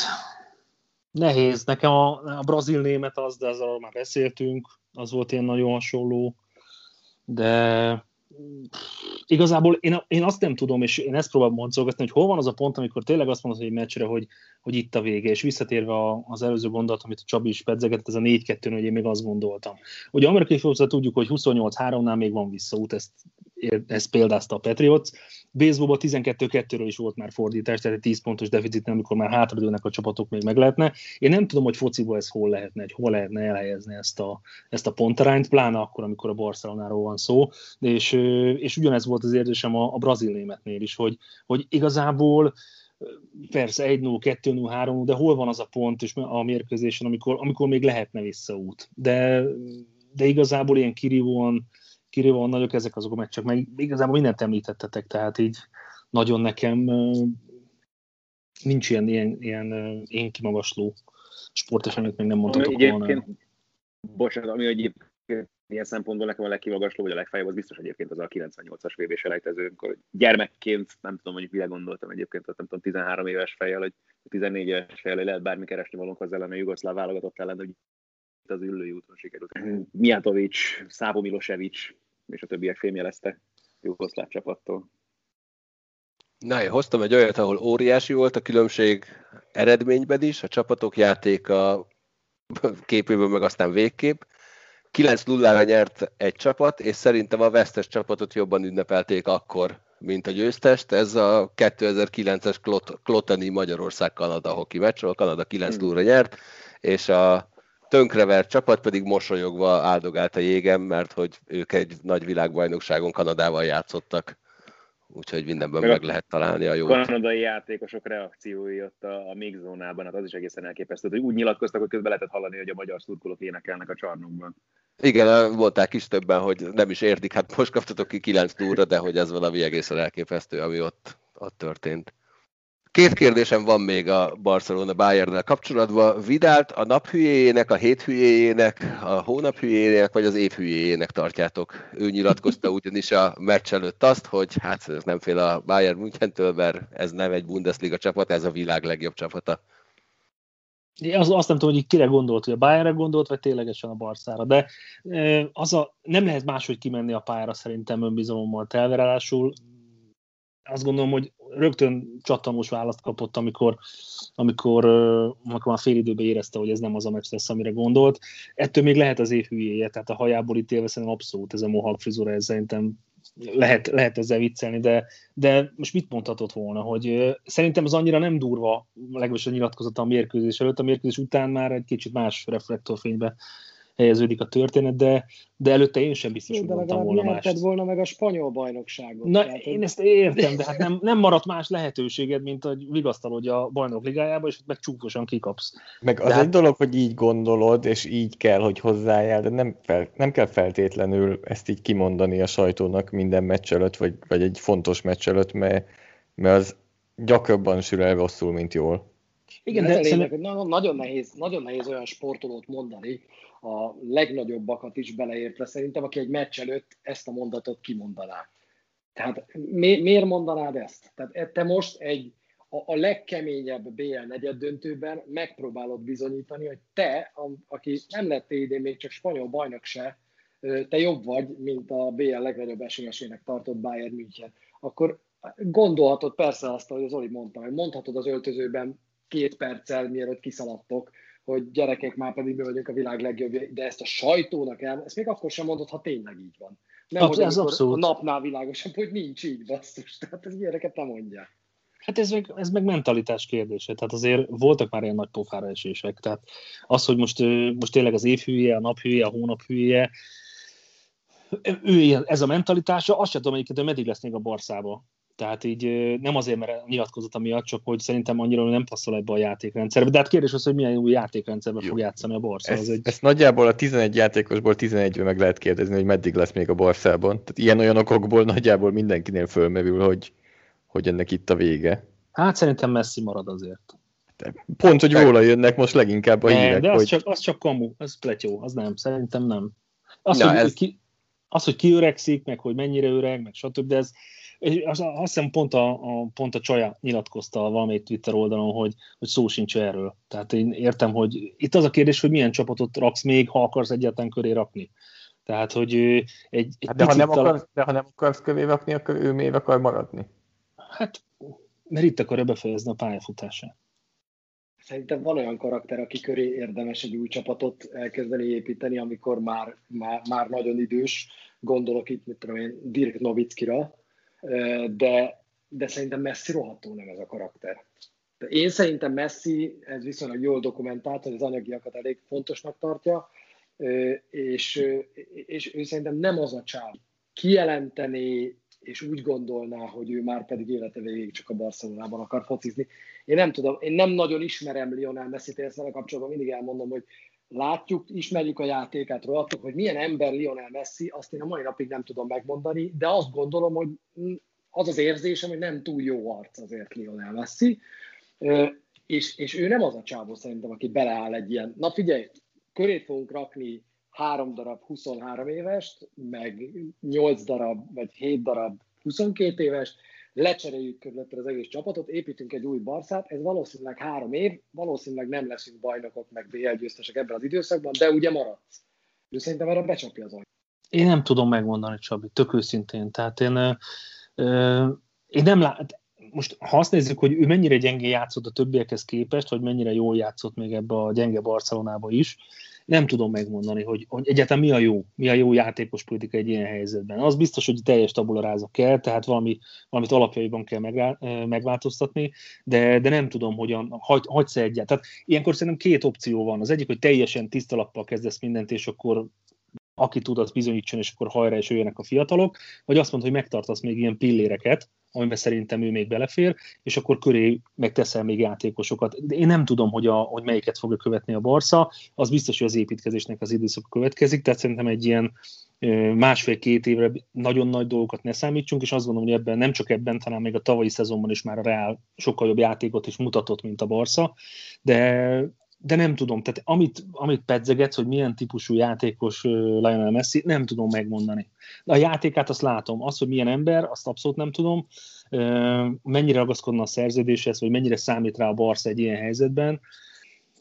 Speaker 4: nehéz. Nekem a, a brazil német az, de ezzel már beszéltünk, az volt ilyen nagyon hasonló, de igazából én, én azt nem tudom, és én ezt próbálom mondszolgatni, hogy hol van az a pont, amikor tényleg azt mondod egy meccsre, hogy, hogy itt a vége, és visszatérve az előző gondolat, amit a Csabi is pedzegetett, ez a 4 2 hogy én még azt gondoltam. Ugye amerikai fociban tudjuk, hogy 28-3-nál még van visszaút, ezt, ezt példázta a Patriots, Baseballban 12-2-ről is volt már fordítás, tehát egy 10 pontos deficit, amikor már hátradőlnek a csapatok, még meg lehetne. Én nem tudom, hogy fociból ez hol lehetne, hogy hol lehetne elhelyezni ezt a, ezt a pontarányt, pláne akkor, amikor a Barcelonáról van szó, és, és ugyanez volt az érzésem a, a brazil németnél is, hogy, hogy igazából persze 1-0, 2-0, 3 de hol van az a pont és a mérkőzésen, amikor, amikor még lehetne visszaút. De, de igazából ilyen kirívóan kirívóan nagyok ezek azok a meccsek, meg igazából mindent említettetek, tehát így nagyon nekem nincs ilyen, ilyen, ilyen én kimagasló sporteseményt még nem mondhatok volna.
Speaker 2: Bocsánat, ami egyébként ilyen szempontból nekem a legkimagasló, vagy a legfájóbb, az biztos egyébként az a 98-as VB selejtező, amikor gyermekként, nem tudom, hogy mire gondoltam egyébként, nem tudom, 13 éves fejjel, vagy 14 éves fejjel, hogy lehet bármi keresni valónk az ellen a jugoszláv válogatott ellen, hogy az ülői úton sikerült. Mijatovic, Szávo Milosevic és a többiek fémjelezte jugoszláv csapattól.
Speaker 1: Na, én hoztam egy olyat, ahol óriási volt a különbség eredményben is, a csapatok játéka képéből, meg aztán végkép. 9-0-ra nyert egy csapat, és szerintem a vesztes csapatot jobban ünnepelték akkor, mint a győztest. Ez a 2009-es Klotani Magyarország-Kanada hoki meccs, ahol Kanada 9 0 nyert, és a tönkrevert csapat pedig mosolyogva áldogált a jégem, mert hogy ők egy nagy világbajnokságon Kanadával játszottak. Úgyhogy mindenben meg, meg lehet találni a jó.
Speaker 2: Kanadai játékosok reakciói ott a, a még zónában, hát az is egészen elképesztő, hogy úgy nyilatkoztak, hogy közben lehetett hallani, hogy a magyar szurkolók énekelnek a csarnokban.
Speaker 1: Igen, volták is többen, hogy nem is értik, hát most kaptatok ki 9 túra, de hogy ez valami egészen elképesztő, ami ott, ott történt. Két kérdésem van még a Barcelona bayern kapcsolatban. Vidált a nap hülyéjének, a hét hülyéjének, a hónap hülyéjének, vagy az év hülyéjének tartjátok? Ő nyilatkozta ugyanis a meccs előtt azt, hogy hát nem fél a Bayern Münchentől, mert ez nem egy Bundesliga csapat, ez a világ legjobb csapata.
Speaker 4: Az, azt nem tudom, hogy kire gondolt, hogy a Bayernre gondolt, vagy ténylegesen a Barszára, de az a, nem lehet máshogy kimenni a pályára szerintem önbizalommal telverálásul. Azt gondolom, hogy rögtön csattanós választ kapott, amikor, amikor, amikor már fél időben érezte, hogy ez nem az a meccs lesz, amire gondolt. Ettől még lehet az év hülyéje, tehát a hajából ítélve szerintem abszolút ez a mohawk frizura, ez szerintem lehet, lehet ezzel viccelni, de, de most mit mondhatott volna, hogy szerintem az annyira nem durva, legalábbis a nyilatkozata a mérkőzés előtt, a mérkőzés után már egy kicsit más reflektorfénybe helyeződik a történet, de, de előtte én sem biztos, hogy mondtam volna más.
Speaker 3: volna meg a spanyol bajnokságot.
Speaker 4: Na, tehát, én ezt értem, de hát nem, nem maradt más lehetőséged, mint hogy vigasztalodj a bajnok ligájába, és meg csúfosan kikapsz.
Speaker 5: Meg az de hát... egy dolog, hogy így gondolod, és így kell, hogy hozzájál, de nem, fel, nem kell feltétlenül ezt így kimondani a sajtónak minden meccs előtt, vagy, vagy egy fontos meccs előtt, mert, mert az gyakrabban sül el rosszul, mint jól.
Speaker 3: Igen, de, de lényeg, hogy nagyon nehéz, nagyon nehéz olyan sportolót mondani, a legnagyobbakat is beleértve szerintem, aki egy meccs előtt ezt a mondatot kimondaná. Tehát mi, miért mondanád ezt? Tehát e, te most egy a, a legkeményebb BL negyed döntőben megpróbálod bizonyítani, hogy te, a, aki nem lett idén még csak spanyol bajnok se, te jobb vagy, mint a BL legnagyobb esélyesének tartott Bayern München. Akkor gondolhatod persze azt, hogy az Oli mondta, hogy mondhatod az öltözőben két perccel, mielőtt kiszaladtok, hogy gyerekek már pedig mi vagyunk a világ legjobbja, de ezt a sajtónak el, ezt még akkor sem mondod, ha tényleg így van. Nem, Absz- hogy ez abszolút. a napnál világosabb, hogy nincs így, basszus. Tehát ez ilyeneket nem mondja.
Speaker 4: Hát ez meg, ez meg mentalitás kérdése. Tehát azért voltak már ilyen nagy pofára esések. Tehát az, hogy most, most tényleg az évhűje, a naphűje, a hónaphűje, ő ez a mentalitása, azt sem tudom egyébként, hogy meddig lesz még a Barszába. Tehát így nem azért, mert nyilatkozata miatt, csak hogy szerintem annyira nem passzol ebbe a játékrendszerbe. De hát kérdés az, hogy milyen új játékrendszerbe Jó. fog játszani a Barca.
Speaker 5: Ezt, egy... ezt nagyjából a 11 játékosból 11 meg lehet kérdezni, hogy meddig lesz még a Barszában. Tehát ilyen-olyan okokból nagyjából mindenkinél fölmerül, hogy, hogy ennek itt a vége.
Speaker 4: Hát szerintem messzi marad azért.
Speaker 5: De pont, hogy róla jönnek most leginkább a
Speaker 4: ne,
Speaker 5: hírek.
Speaker 4: De az,
Speaker 5: hogy...
Speaker 4: csak, az csak kamu, az pletyó, az nem, szerintem nem. Az, Na, hogy, ez... ki, az, hogy kiöregszik, meg hogy mennyire öreg, meg stb., de ez, azt, azt hiszem pont a, a, pont a Csaja nyilatkozta valamelyik Twitter oldalon, hogy, hogy szó sincs erről. Tehát én értem, hogy itt az a kérdés, hogy milyen csapatot raksz még, ha akarsz egyáltalán köré rakni. Tehát, hogy egy, egy
Speaker 5: hát de, ha nem akarsz, de ha nem akarsz köré rakni, akkor ő miért akar maradni?
Speaker 4: Hát, mert itt akarja befejezni a pályafutását.
Speaker 3: Szerintem van olyan karakter, aki köré érdemes egy új csapatot elkezdeni építeni, amikor már, már, már nagyon idős. Gondolok itt, mit tudom én, Dirk Nowitzkira, de, de szerintem Messi rohadtó nem ez a karakter. Én szerintem Messi, ez viszonylag jól dokumentált, hogy az anyagiakat elég fontosnak tartja, és, és ő szerintem nem az a csáv. Kijelenteni, és úgy gondolná, hogy ő már pedig élete végig csak a Barcelonában akar focizni. Én nem tudom, én nem nagyon ismerem Lionel Messi-t, ezzel kapcsolatban mindig elmondom, hogy látjuk, ismerjük a játékát rólatok, hogy milyen ember Lionel Messi, azt én a mai napig nem tudom megmondani, de azt gondolom, hogy az az érzésem, hogy nem túl jó arc azért Lionel Messi, és, és ő nem az a csávó szerintem, aki beleáll egy ilyen, na figyelj, körét fogunk rakni három darab 23 évest, meg 8 darab, vagy 7 darab 22 évest, lecseréljük körülötted az egész csapatot, építünk egy új barszát, ez valószínűleg három év, valószínűleg nem leszünk bajnokok, meg BL győztesek ebben az időszakban, de ugye maradsz. Ő szerintem erre becsapja az anyag.
Speaker 4: Én nem tudom megmondani, Csabi, tök őszintén. Tehát én, ö, én nem lát, most ha azt nézzük, hogy ő mennyire gyengé játszott a többiekhez képest, vagy mennyire jól játszott még ebbe a gyenge Barcelonába is, nem tudom megmondani, hogy, hogy egyáltalán mi a jó, mi a jó játékos politika egy ilyen helyzetben. Az biztos, hogy teljes tabularáza kell, tehát valami, valamit alapjaiban kell megvá, megváltoztatni, de, de nem tudom, hogyan, hagy, hagysz egyet. Tehát ilyenkor szerintem két opció van. Az egyik, hogy teljesen tiszta lappal kezdesz mindent, és akkor aki tud, az bizonyítson, és akkor hajra és jöjjenek a fiatalok, vagy azt mondod, hogy megtartasz még ilyen pilléreket, amiben szerintem ő még belefér, és akkor köré megteszel még játékosokat. De én nem tudom, hogy, a, hogy melyiket fogja követni a Barca, az biztos, hogy az építkezésnek az időszak következik, tehát szerintem egy ilyen másfél-két évre nagyon nagy dolgokat ne számítsunk, és azt gondolom, hogy ebben nem csak ebben, hanem még a tavalyi szezonban is már a Real sokkal jobb játékot is mutatott, mint a Barca, de de nem tudom, tehát amit, amit pedzegetsz, hogy milyen típusú játékos Lionel Messi, nem tudom megmondani. A játékát azt látom, az, hogy milyen ember, azt abszolút nem tudom, mennyire ragaszkodna a szerződéshez, vagy mennyire számít rá a Barca egy ilyen helyzetben,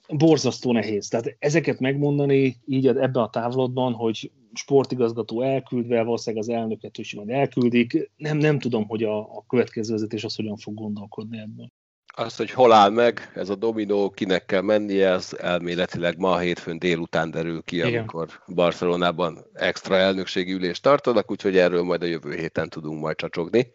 Speaker 4: borzasztó nehéz. Tehát ezeket megmondani így ebben a távlatban, hogy sportigazgató elküldve, valószínűleg az elnöket is majd elküldik, nem, nem tudom, hogy a, a következő vezetés az hogyan fog gondolkodni ebben.
Speaker 1: Az, hogy hol áll meg ez a dominó, kinek kell mennie, az elméletileg ma a hétfőn délután derül ki, Igen. amikor Barcelonában extra elnökségi ülést tartanak, úgyhogy erről majd a jövő héten tudunk majd csacsogni.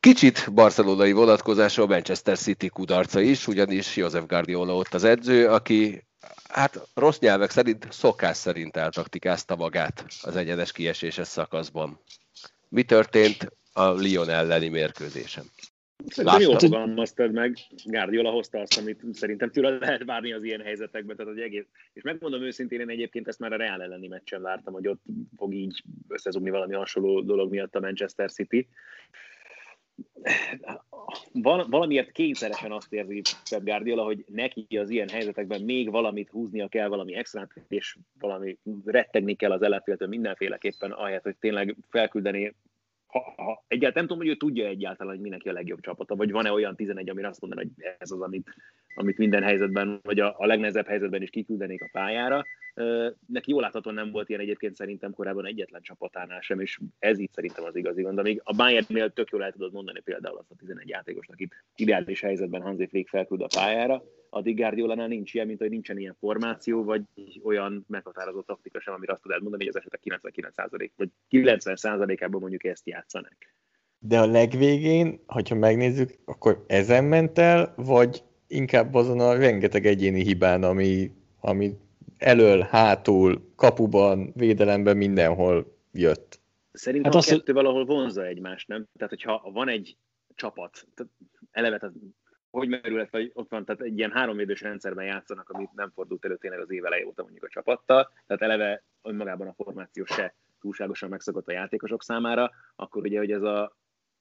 Speaker 1: Kicsit barcelonai vonatkozása a Manchester City kudarca is, ugyanis Joseph Guardiola ott az edző, aki hát rossz nyelvek szerint szokás szerint eltaktikázta magát az egyenes kieséses szakaszban. Mi történt a Lyon elleni mérkőzésen?
Speaker 2: Szerintem jól fogalmaztad meg, Guardiola hozta azt, amit szerintem tőle lehet várni az ilyen helyzetekben, tehát az egész. És megmondom őszintén, én egyébként ezt már a Real elleni meccsen vártam, hogy ott fog így összezugni valami hasonló dolog miatt a Manchester City. Valamiért kényszeresen azt érzi Pep Guardiola, hogy neki az ilyen helyzetekben még valamit húznia kell, valami extrát, és valami rettegni kell az ellenféltől mindenféleképpen, ahelyett, hogy tényleg felküldeni ha, ha egyáltalán nem tudom, hogy ő tudja egyáltalán, hogy mindenki a legjobb csapata, vagy van-e olyan 11, amire azt mondaná, hogy ez az, amit, amit minden helyzetben, vagy a, a legnehezebb helyzetben is kiküldenék a pályára. Neki jól láthatóan nem volt ilyen egyébként szerintem korábban egyetlen csapatánál sem, és ez így szerintem az igazi gond. Amíg a Bayernnél tök jól el tudod mondani például azt a 11 játékost, akit ideális helyzetben Hansi Flick felküld a pályára, addig Guardiolánál nincs ilyen, mint hogy nincsen ilyen formáció, vagy olyan meghatározott taktika sem, amire azt tudod mondani, hogy az esetek 99% vagy 90%-ában mondjuk ezt játszanak.
Speaker 5: De a legvégén, hogyha megnézzük, akkor ezen ment el, vagy inkább azon a rengeteg egyéni hibán, ami, ami elől, hátul, kapuban, védelemben mindenhol jött.
Speaker 2: Szerintem hát a kettő hogy... valahol vonza egymást, nem? Tehát, hogyha van egy csapat, tehát eleve, tehát hogy merül, hogy ott van, tehát egy ilyen háromvédős rendszerben játszanak, amit nem fordult elő tényleg az év eleje óta mondjuk a csapattal, tehát eleve önmagában a formáció se túlságosan megszokott a játékosok számára, akkor ugye, hogy ez a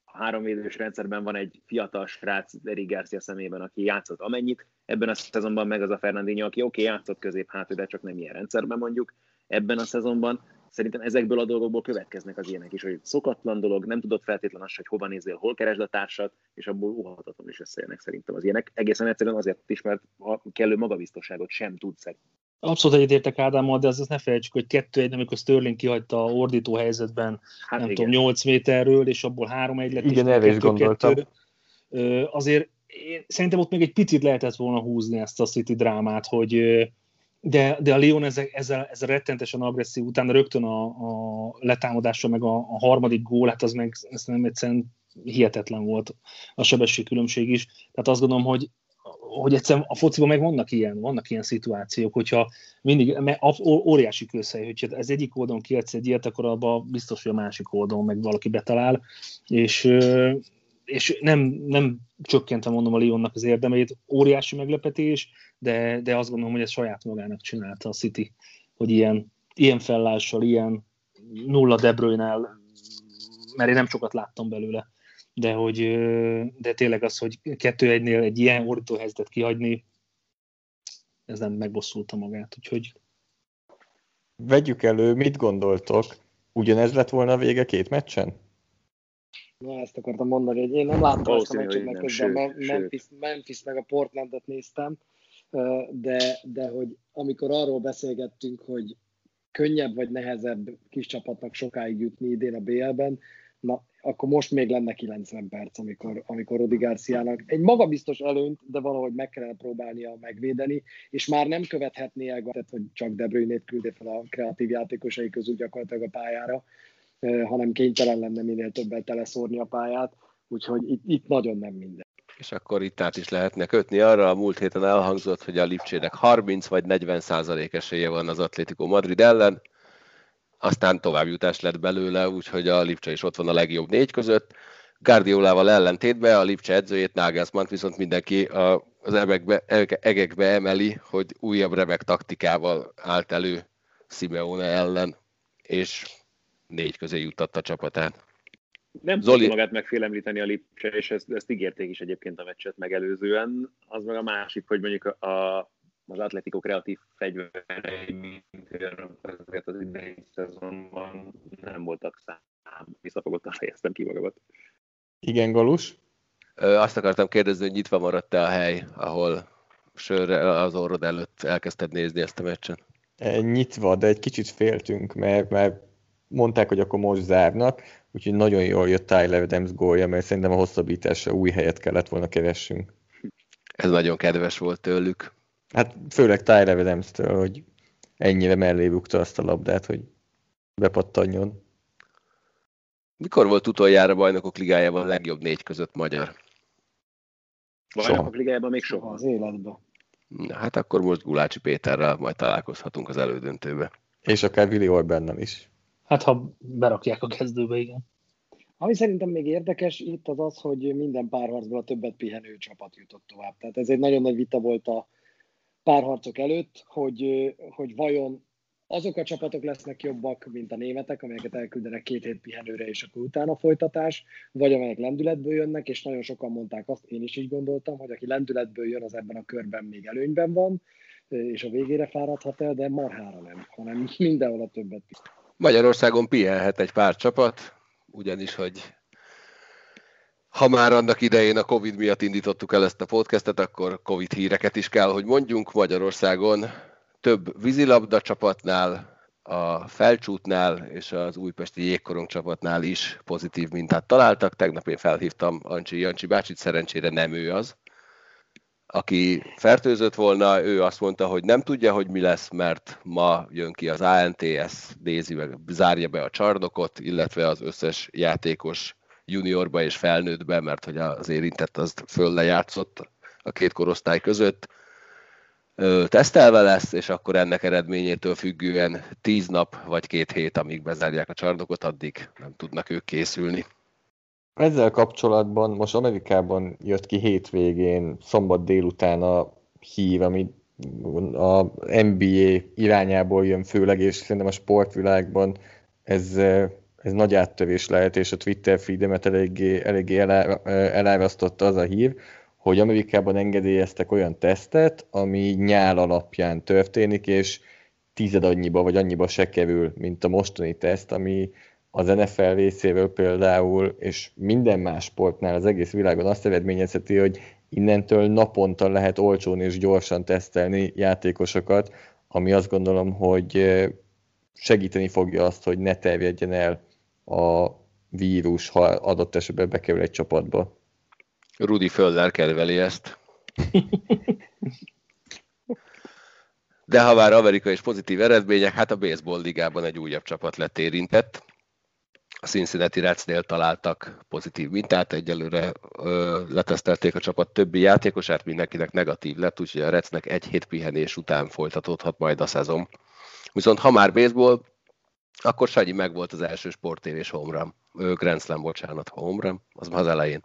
Speaker 2: háromvédős rendszerben van egy fiatal srác Eric Garcia szemében, aki játszott amennyit, ebben a szezonban meg az a Fernandinho, aki oké, okay, játszott közép hátul, de csak nem ilyen rendszerben mondjuk, ebben a szezonban, szerintem ezekből a dolgokból következnek az ilyenek is, hogy szokatlan dolog, nem tudod feltétlenül azt, hogy hova nézél, hol keresd a társat, és abból óhatatlan is összejönnek szerintem az ilyenek. Egészen egyszerűen azért is, mert a kellő magabiztosságot sem tudsz
Speaker 4: Abszolút egyetértek Ádámmal, de azt ne felejtsük, hogy kettő egy, amikor Sterling kihagyta a ordító helyzetben, hát nem igen. tudom, 8 méterről, és abból 3-1 lett.
Speaker 5: Igen, erre is gondoltam.
Speaker 4: Kettő. Azért én szerintem ott még egy picit lehetett volna húzni ezt a City drámát, hogy de, de a Lyon ezzel, ezzel, ezzel rettentesen agresszív, utána rögtön a, a letámadásra, meg a, a harmadik gól, hát az meg ezt nem egyszerűen hihetetlen volt a sebességkülönbség is. Tehát azt gondolom, hogy hogy egyszerűen a fociban meg vannak ilyen, vannak ilyen szituációk, hogyha mindig, mert óriási kőszej, hogyha ez egyik oldalon kiadsz egy ilyet, akkor abban biztos, hogy a másik oldalon meg valaki betalál, és, és nem, nem csökkentem mondom a Lyonnak az érdemeit, óriási meglepetés, de, de azt gondolom, hogy ez saját magának csinálta a City, hogy ilyen, ilyen fellással, ilyen nulla De Bruyne-nel, mert én nem sokat láttam belőle, de hogy de tényleg az, hogy kettő egynél egy ilyen ordító helyzetet kihagyni, ez nem megbosszulta magát, úgyhogy
Speaker 5: Vegyük elő, mit gondoltok? Ugyanez lett volna a vége két meccsen?
Speaker 3: Na, ezt akartam mondani, hogy én nem láttam ezt a meccset, mert közben Memphis, Memphis meg a Portlandet néztem, de, de hogy amikor arról beszélgettünk, hogy könnyebb vagy nehezebb kis csapatnak sokáig jutni idén a BL-ben, na, akkor most még lenne 90 perc, amikor, amikor Rodi Garciának egy magabiztos előnyt, de valahogy meg kellene próbálnia megvédeni, és már nem követhetné el, tehát, hogy csak De Bruyne-t küldje fel a kreatív játékosai közül gyakorlatilag a pályára, hanem kénytelen lenne minél többet teleszórni a pályát, úgyhogy itt, itt nagyon nem minden.
Speaker 1: És akkor itt át is lehetne kötni arra, a múlt héten elhangzott, hogy a Lipcsének 30 vagy 40 százalék esélye van az Atlético Madrid ellen, aztán továbbjutás lett belőle, úgyhogy a Lipcse is ott van a legjobb négy között. Guardiolával ellentétben a Lipcse edzőjét, Nagelsmann viszont mindenki az ebekbe, egekbe emeli, hogy újabb remek taktikával állt elő Simeone ellen, és négy közé juttatta a csapatát.
Speaker 2: Nem Zoli... magát megfélemlíteni a Lipcse, és ezt, ezt ígérték is egyébként a meccset megelőzően. Az meg a másik, hogy mondjuk a, az Atletico kreatív fegyverei, mint ezeket az idei szezonban nem voltak szám. Visszafogottan fejeztem ki magamat.
Speaker 5: Igen, Galus?
Speaker 1: Ö, azt akartam kérdezni, hogy nyitva maradt-e a hely, ahol sörre az orrod előtt elkezdted nézni ezt a meccsen?
Speaker 5: E, nyitva, de egy kicsit féltünk, mert, mert mondták, hogy akkor most zárnak, úgyhogy nagyon jól jött Tyler Adams gólja, mert szerintem a hosszabbításra új helyet kellett volna keressünk.
Speaker 1: Ez nagyon kedves volt tőlük.
Speaker 5: Hát főleg Tyler Adams-től, hogy ennyire mellé bukta azt a labdát, hogy bepattanjon.
Speaker 1: Mikor volt utoljára bajnokok ligájában a legjobb négy között magyar?
Speaker 2: Bajnokok ligájában még soha.
Speaker 3: Az életben.
Speaker 1: Na, hát akkor most Gulácsi Péterrel majd találkozhatunk az elődöntőbe.
Speaker 5: És akár Willi Orbánnal is.
Speaker 4: Hát ha berakják a kezdőbe, igen.
Speaker 3: Ami szerintem még érdekes itt az az, hogy minden párharcból a többet pihenő csapat jutott tovább. Tehát ez egy nagyon nagy vita volt a párharcok előtt, hogy, hogy vajon azok a csapatok lesznek jobbak, mint a németek, amelyeket elküldenek két hét pihenőre, és akkor utána folytatás, vagy amelyek lendületből jönnek, és nagyon sokan mondták azt, én is így gondoltam, hogy aki lendületből jön, az ebben a körben még előnyben van, és a végére fáradhat el, de marhára nem, hanem mindenhol a többet.
Speaker 1: Magyarországon pihenhet egy pár csapat, ugyanis, hogy ha már annak idején a Covid miatt indítottuk el ezt a podcastet, akkor Covid híreket is kell, hogy mondjunk. Magyarországon több vízilabda csapatnál, a Felcsútnál és az újpesti jégkorong csapatnál is pozitív mintát találtak. Tegnap én felhívtam Ancsi Jancsi bácsit, szerencsére nem ő az, aki fertőzött volna, ő azt mondta, hogy nem tudja, hogy mi lesz, mert ma jön ki az ANTS, nézi meg, zárja be a csarnokot, illetve az összes játékos juniorba és felnőttbe, mert hogy az érintett az föl lejátszott a két korosztály között tesztelve lesz, és akkor ennek eredményétől függően tíz nap vagy két hét, amíg bezárják a csarnokot, addig nem tudnak ők készülni.
Speaker 5: Ezzel kapcsolatban most Amerikában jött ki hétvégén, szombat délután a hír, ami a NBA irányából jön főleg, és szerintem a sportvilágban ez, ez nagy áttörés lehet, és a Twitter feedemet eléggé, eléggé elárasztotta az a hír, hogy Amerikában engedélyeztek olyan tesztet, ami nyál alapján történik, és tized annyiba vagy annyiba se kerül, mint a mostani teszt, ami az NFL részéről például, és minden más sportnál az egész világon azt eredményezheti, hogy innentől naponta lehet olcsón és gyorsan tesztelni játékosokat, ami azt gondolom, hogy segíteni fogja azt, hogy ne terjedjen el a vírus, ha adott esetben bekerül egy csapatba.
Speaker 1: Rudi Földler kedveli ezt. De ha már Amerika és pozitív eredmények, hát a baseball ligában egy újabb csapat lett érintett. A Cincinnati Redsnél találtak pozitív mintát, egyelőre ö, letesztelték a csapat többi játékosát, mindenkinek negatív lett, úgyhogy a Redsnek egy hét pihenés után folytatódhat majd a szezon. Viszont ha már baseball, akkor Sanyi meg volt az első sportévés homerun. Grand Slam, bocsánat, homerun, az az elején.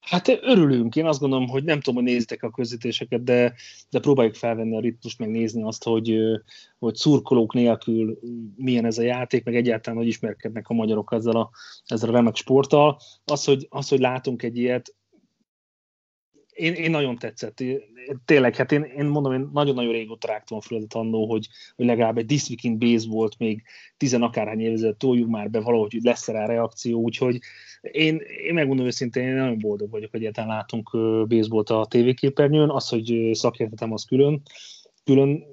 Speaker 4: Hát örülünk, én azt gondolom, hogy nem tudom, hogy nézitek a közvetéseket, de, de próbáljuk felvenni a ritmust, meg nézni azt, hogy, hogy szurkolók nélkül milyen ez a játék, meg egyáltalán, hogy ismerkednek a magyarok ezzel a, ezzel a remek sporttal. Az, hogy, az, hogy látunk egy ilyet, én, én nagyon tetszett. Tényleg, hát én, én mondom, én nagyon-nagyon régóta rágtam a földet annó, hogy, hogy legalább egy This Week in Baseball-t még tizen akárhány évezet toljuk már be valahogy, hogy lesz rá reakció, úgyhogy én, én megmondom őszintén, én nagyon boldog vagyok, hogy egyáltalán látunk baseballt a tévéképernyőn. Az, hogy szakértetem, az külön, külön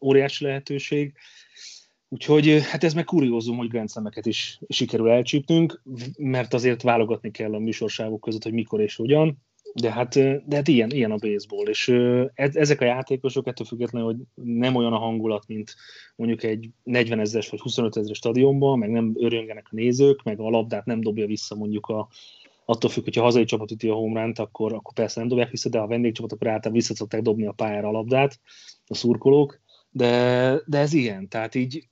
Speaker 4: óriási lehetőség. Úgyhogy hát ez meg kuriózum, hogy grenzemeket is sikerül elcsípnünk, mert azért válogatni kell a műsorsávok között, hogy mikor és hogyan. De hát, de hát ilyen, ilyen a baseball, és ezek a játékosok ettől függetlenül, hogy nem olyan a hangulat, mint mondjuk egy 40 ezeres vagy 25 ezeres stadionban, meg nem örjöngenek a nézők, meg a labdát nem dobja vissza mondjuk a, attól függ, hogyha hazai csapat üti a homeránt, akkor, akkor persze nem dobják vissza, de a vendégcsapat, akkor általában vissza szokták dobni a pályára a labdát, a szurkolók, de, de ez ilyen, tehát így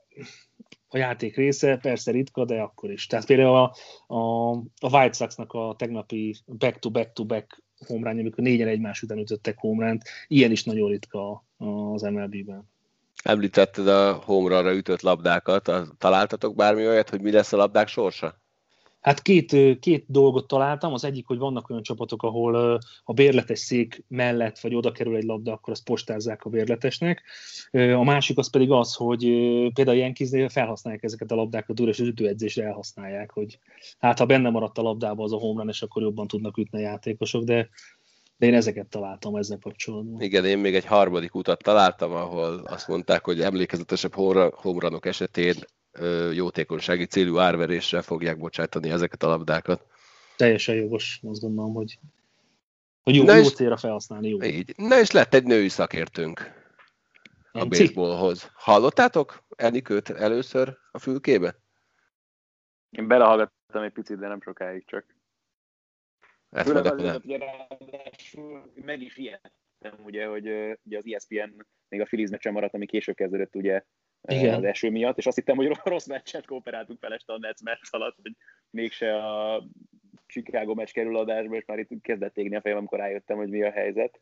Speaker 4: a játék része, persze ritka, de akkor is. Tehát például a, a, a White Sox-nak a tegnapi back-to-back-to-back homrány, amikor négyen egymás után ütöttek homránt, ilyen is nagyon ritka az MLB-ben.
Speaker 1: Említetted a homerunra ütött labdákat, találtatok bármi olyat, hogy mi lesz a labdák sorsa?
Speaker 4: Hát két, két dolgot találtam. Az egyik, hogy vannak olyan csapatok, ahol a bérletes szék mellett, vagy oda kerül egy labda, akkor azt postázzák a bérletesnek. A másik az pedig az, hogy például ilyen kiznél felhasználják ezeket a labdákat, és az ütőedzésre elhasználják, hogy hát ha benne maradt a labdába az a home és akkor jobban tudnak ütni a játékosok, de de én ezeket találtam ezzel kapcsolatban.
Speaker 1: Igen, én még egy harmadik utat találtam, ahol azt mondták, hogy emlékezetesebb homranok esetén jótékonysági célú árveréssel fogják bocsátani ezeket a labdákat.
Speaker 4: Teljesen jogos, azt gondolom, hogy, hogy jó, jó célra felhasználni. Jó.
Speaker 1: Így. Na és lett egy női szakértőnk a baseballhoz. Hallottátok Enikőt először a fülkébe?
Speaker 2: Én belehallgattam egy picit, de nem sokáig csak.
Speaker 1: Ezt Főleg
Speaker 2: azért, hogy meg is ijedtem, ugye, hogy ugye az ESPN még a Phillies meccsen maradt, ami később kezdődött ugye Igen. az eső miatt, és azt hittem, hogy rossz meccset kooperáltunk fel este a Nets meccs alatt, hogy mégse a Chicago meccs kerül adásba, és már itt kezdett égni a fejem, amikor rájöttem, hogy mi a helyzet.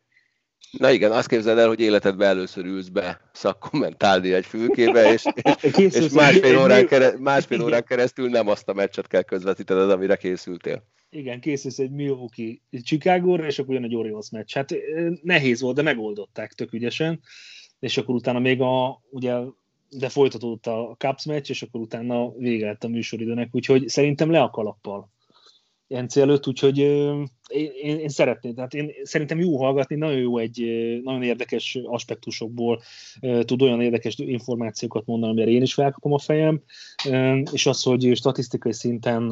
Speaker 1: Na igen, azt képzeld el, hogy életedben először ülsz be szakkommentálni egy fülkébe, és, és, és másfél, órán keresztül, másfél órán keresztül nem azt a meccset kell közvetítened, amire készültél.
Speaker 4: Igen, készülsz egy Milwaukee Chicago-ra, és akkor jön egy Orioles meccs. Hát nehéz volt, de megoldották tök ügyesen, és akkor utána még a, ugye, de folytatódott a Cubs meccs, és akkor utána vége lett a műsoridőnek, úgyhogy szerintem le a kalappal. Jenci előtt, úgyhogy én, én, én szeretném, tehát én szerintem jó hallgatni, nagyon jó egy, nagyon érdekes aspektusokból tud olyan érdekes információkat mondani, amire én is felkapom a fejem, és az, hogy statisztikai szinten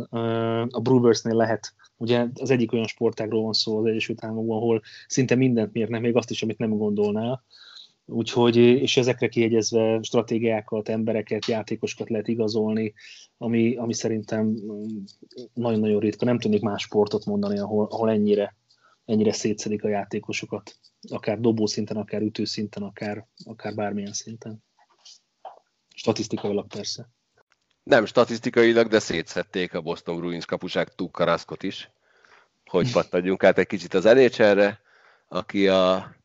Speaker 4: a Brewersnél lehet, ugye az egyik olyan sportágról van szó az Egyesült Államokban, ahol szinte mindent mérnek, még azt is, amit nem gondolnál, Úgyhogy, és ezekre kiegyezve stratégiákat, embereket, játékosokat lehet igazolni, ami, ami szerintem nagyon-nagyon ritka. Nem tudnék más sportot mondani, ahol, ahol ennyire, ennyire szétszedik a játékosokat, akár dobó szinten, akár ütő szinten, akár, akár bármilyen szinten. Statisztikailag persze.
Speaker 1: Nem statisztikailag, de szétszették a Boston Bruins kapusák Tukkaraszkot is. Hogy pattanjunk át egy kicsit az nhl aki a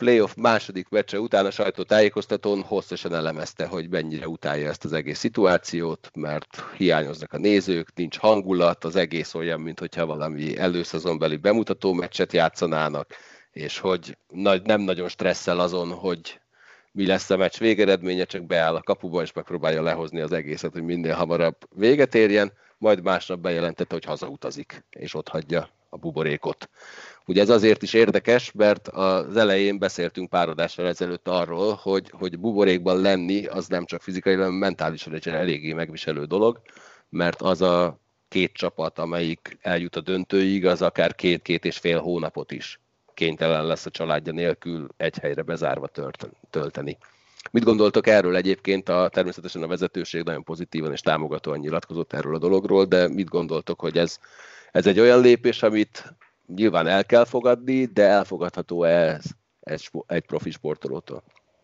Speaker 1: playoff második meccse után a sajtótájékoztatón hosszasan elemezte, hogy mennyire utálja ezt az egész szituációt, mert hiányoznak a nézők, nincs hangulat, az egész olyan, mintha valami előszezonbeli bemutató meccset játszanának, és hogy nagy, nem nagyon stresszel azon, hogy mi lesz a meccs végeredménye, csak beáll a kapuba, és megpróbálja lehozni az egészet, hogy minél hamarabb véget érjen, majd másnap bejelentette, hogy hazautazik, és ott hagyja a buborékot. Ugye ez azért is érdekes, mert az elején beszéltünk pár adással ezelőtt arról, hogy, hogy buborékban lenni az nem csak fizikai, hanem mentálisan egy eléggé megviselő dolog, mert az a két csapat, amelyik eljut a döntőig, az akár két-két és fél hónapot is kénytelen lesz a családja nélkül egy helyre bezárva tölteni. Mit gondoltok erről egyébként? A, természetesen a vezetőség nagyon pozitívan és támogatóan nyilatkozott erről a dologról, de mit gondoltok, hogy ez, ez egy olyan lépés, amit nyilván el kell fogadni, de elfogadható ez egy, egy profi sportolótól?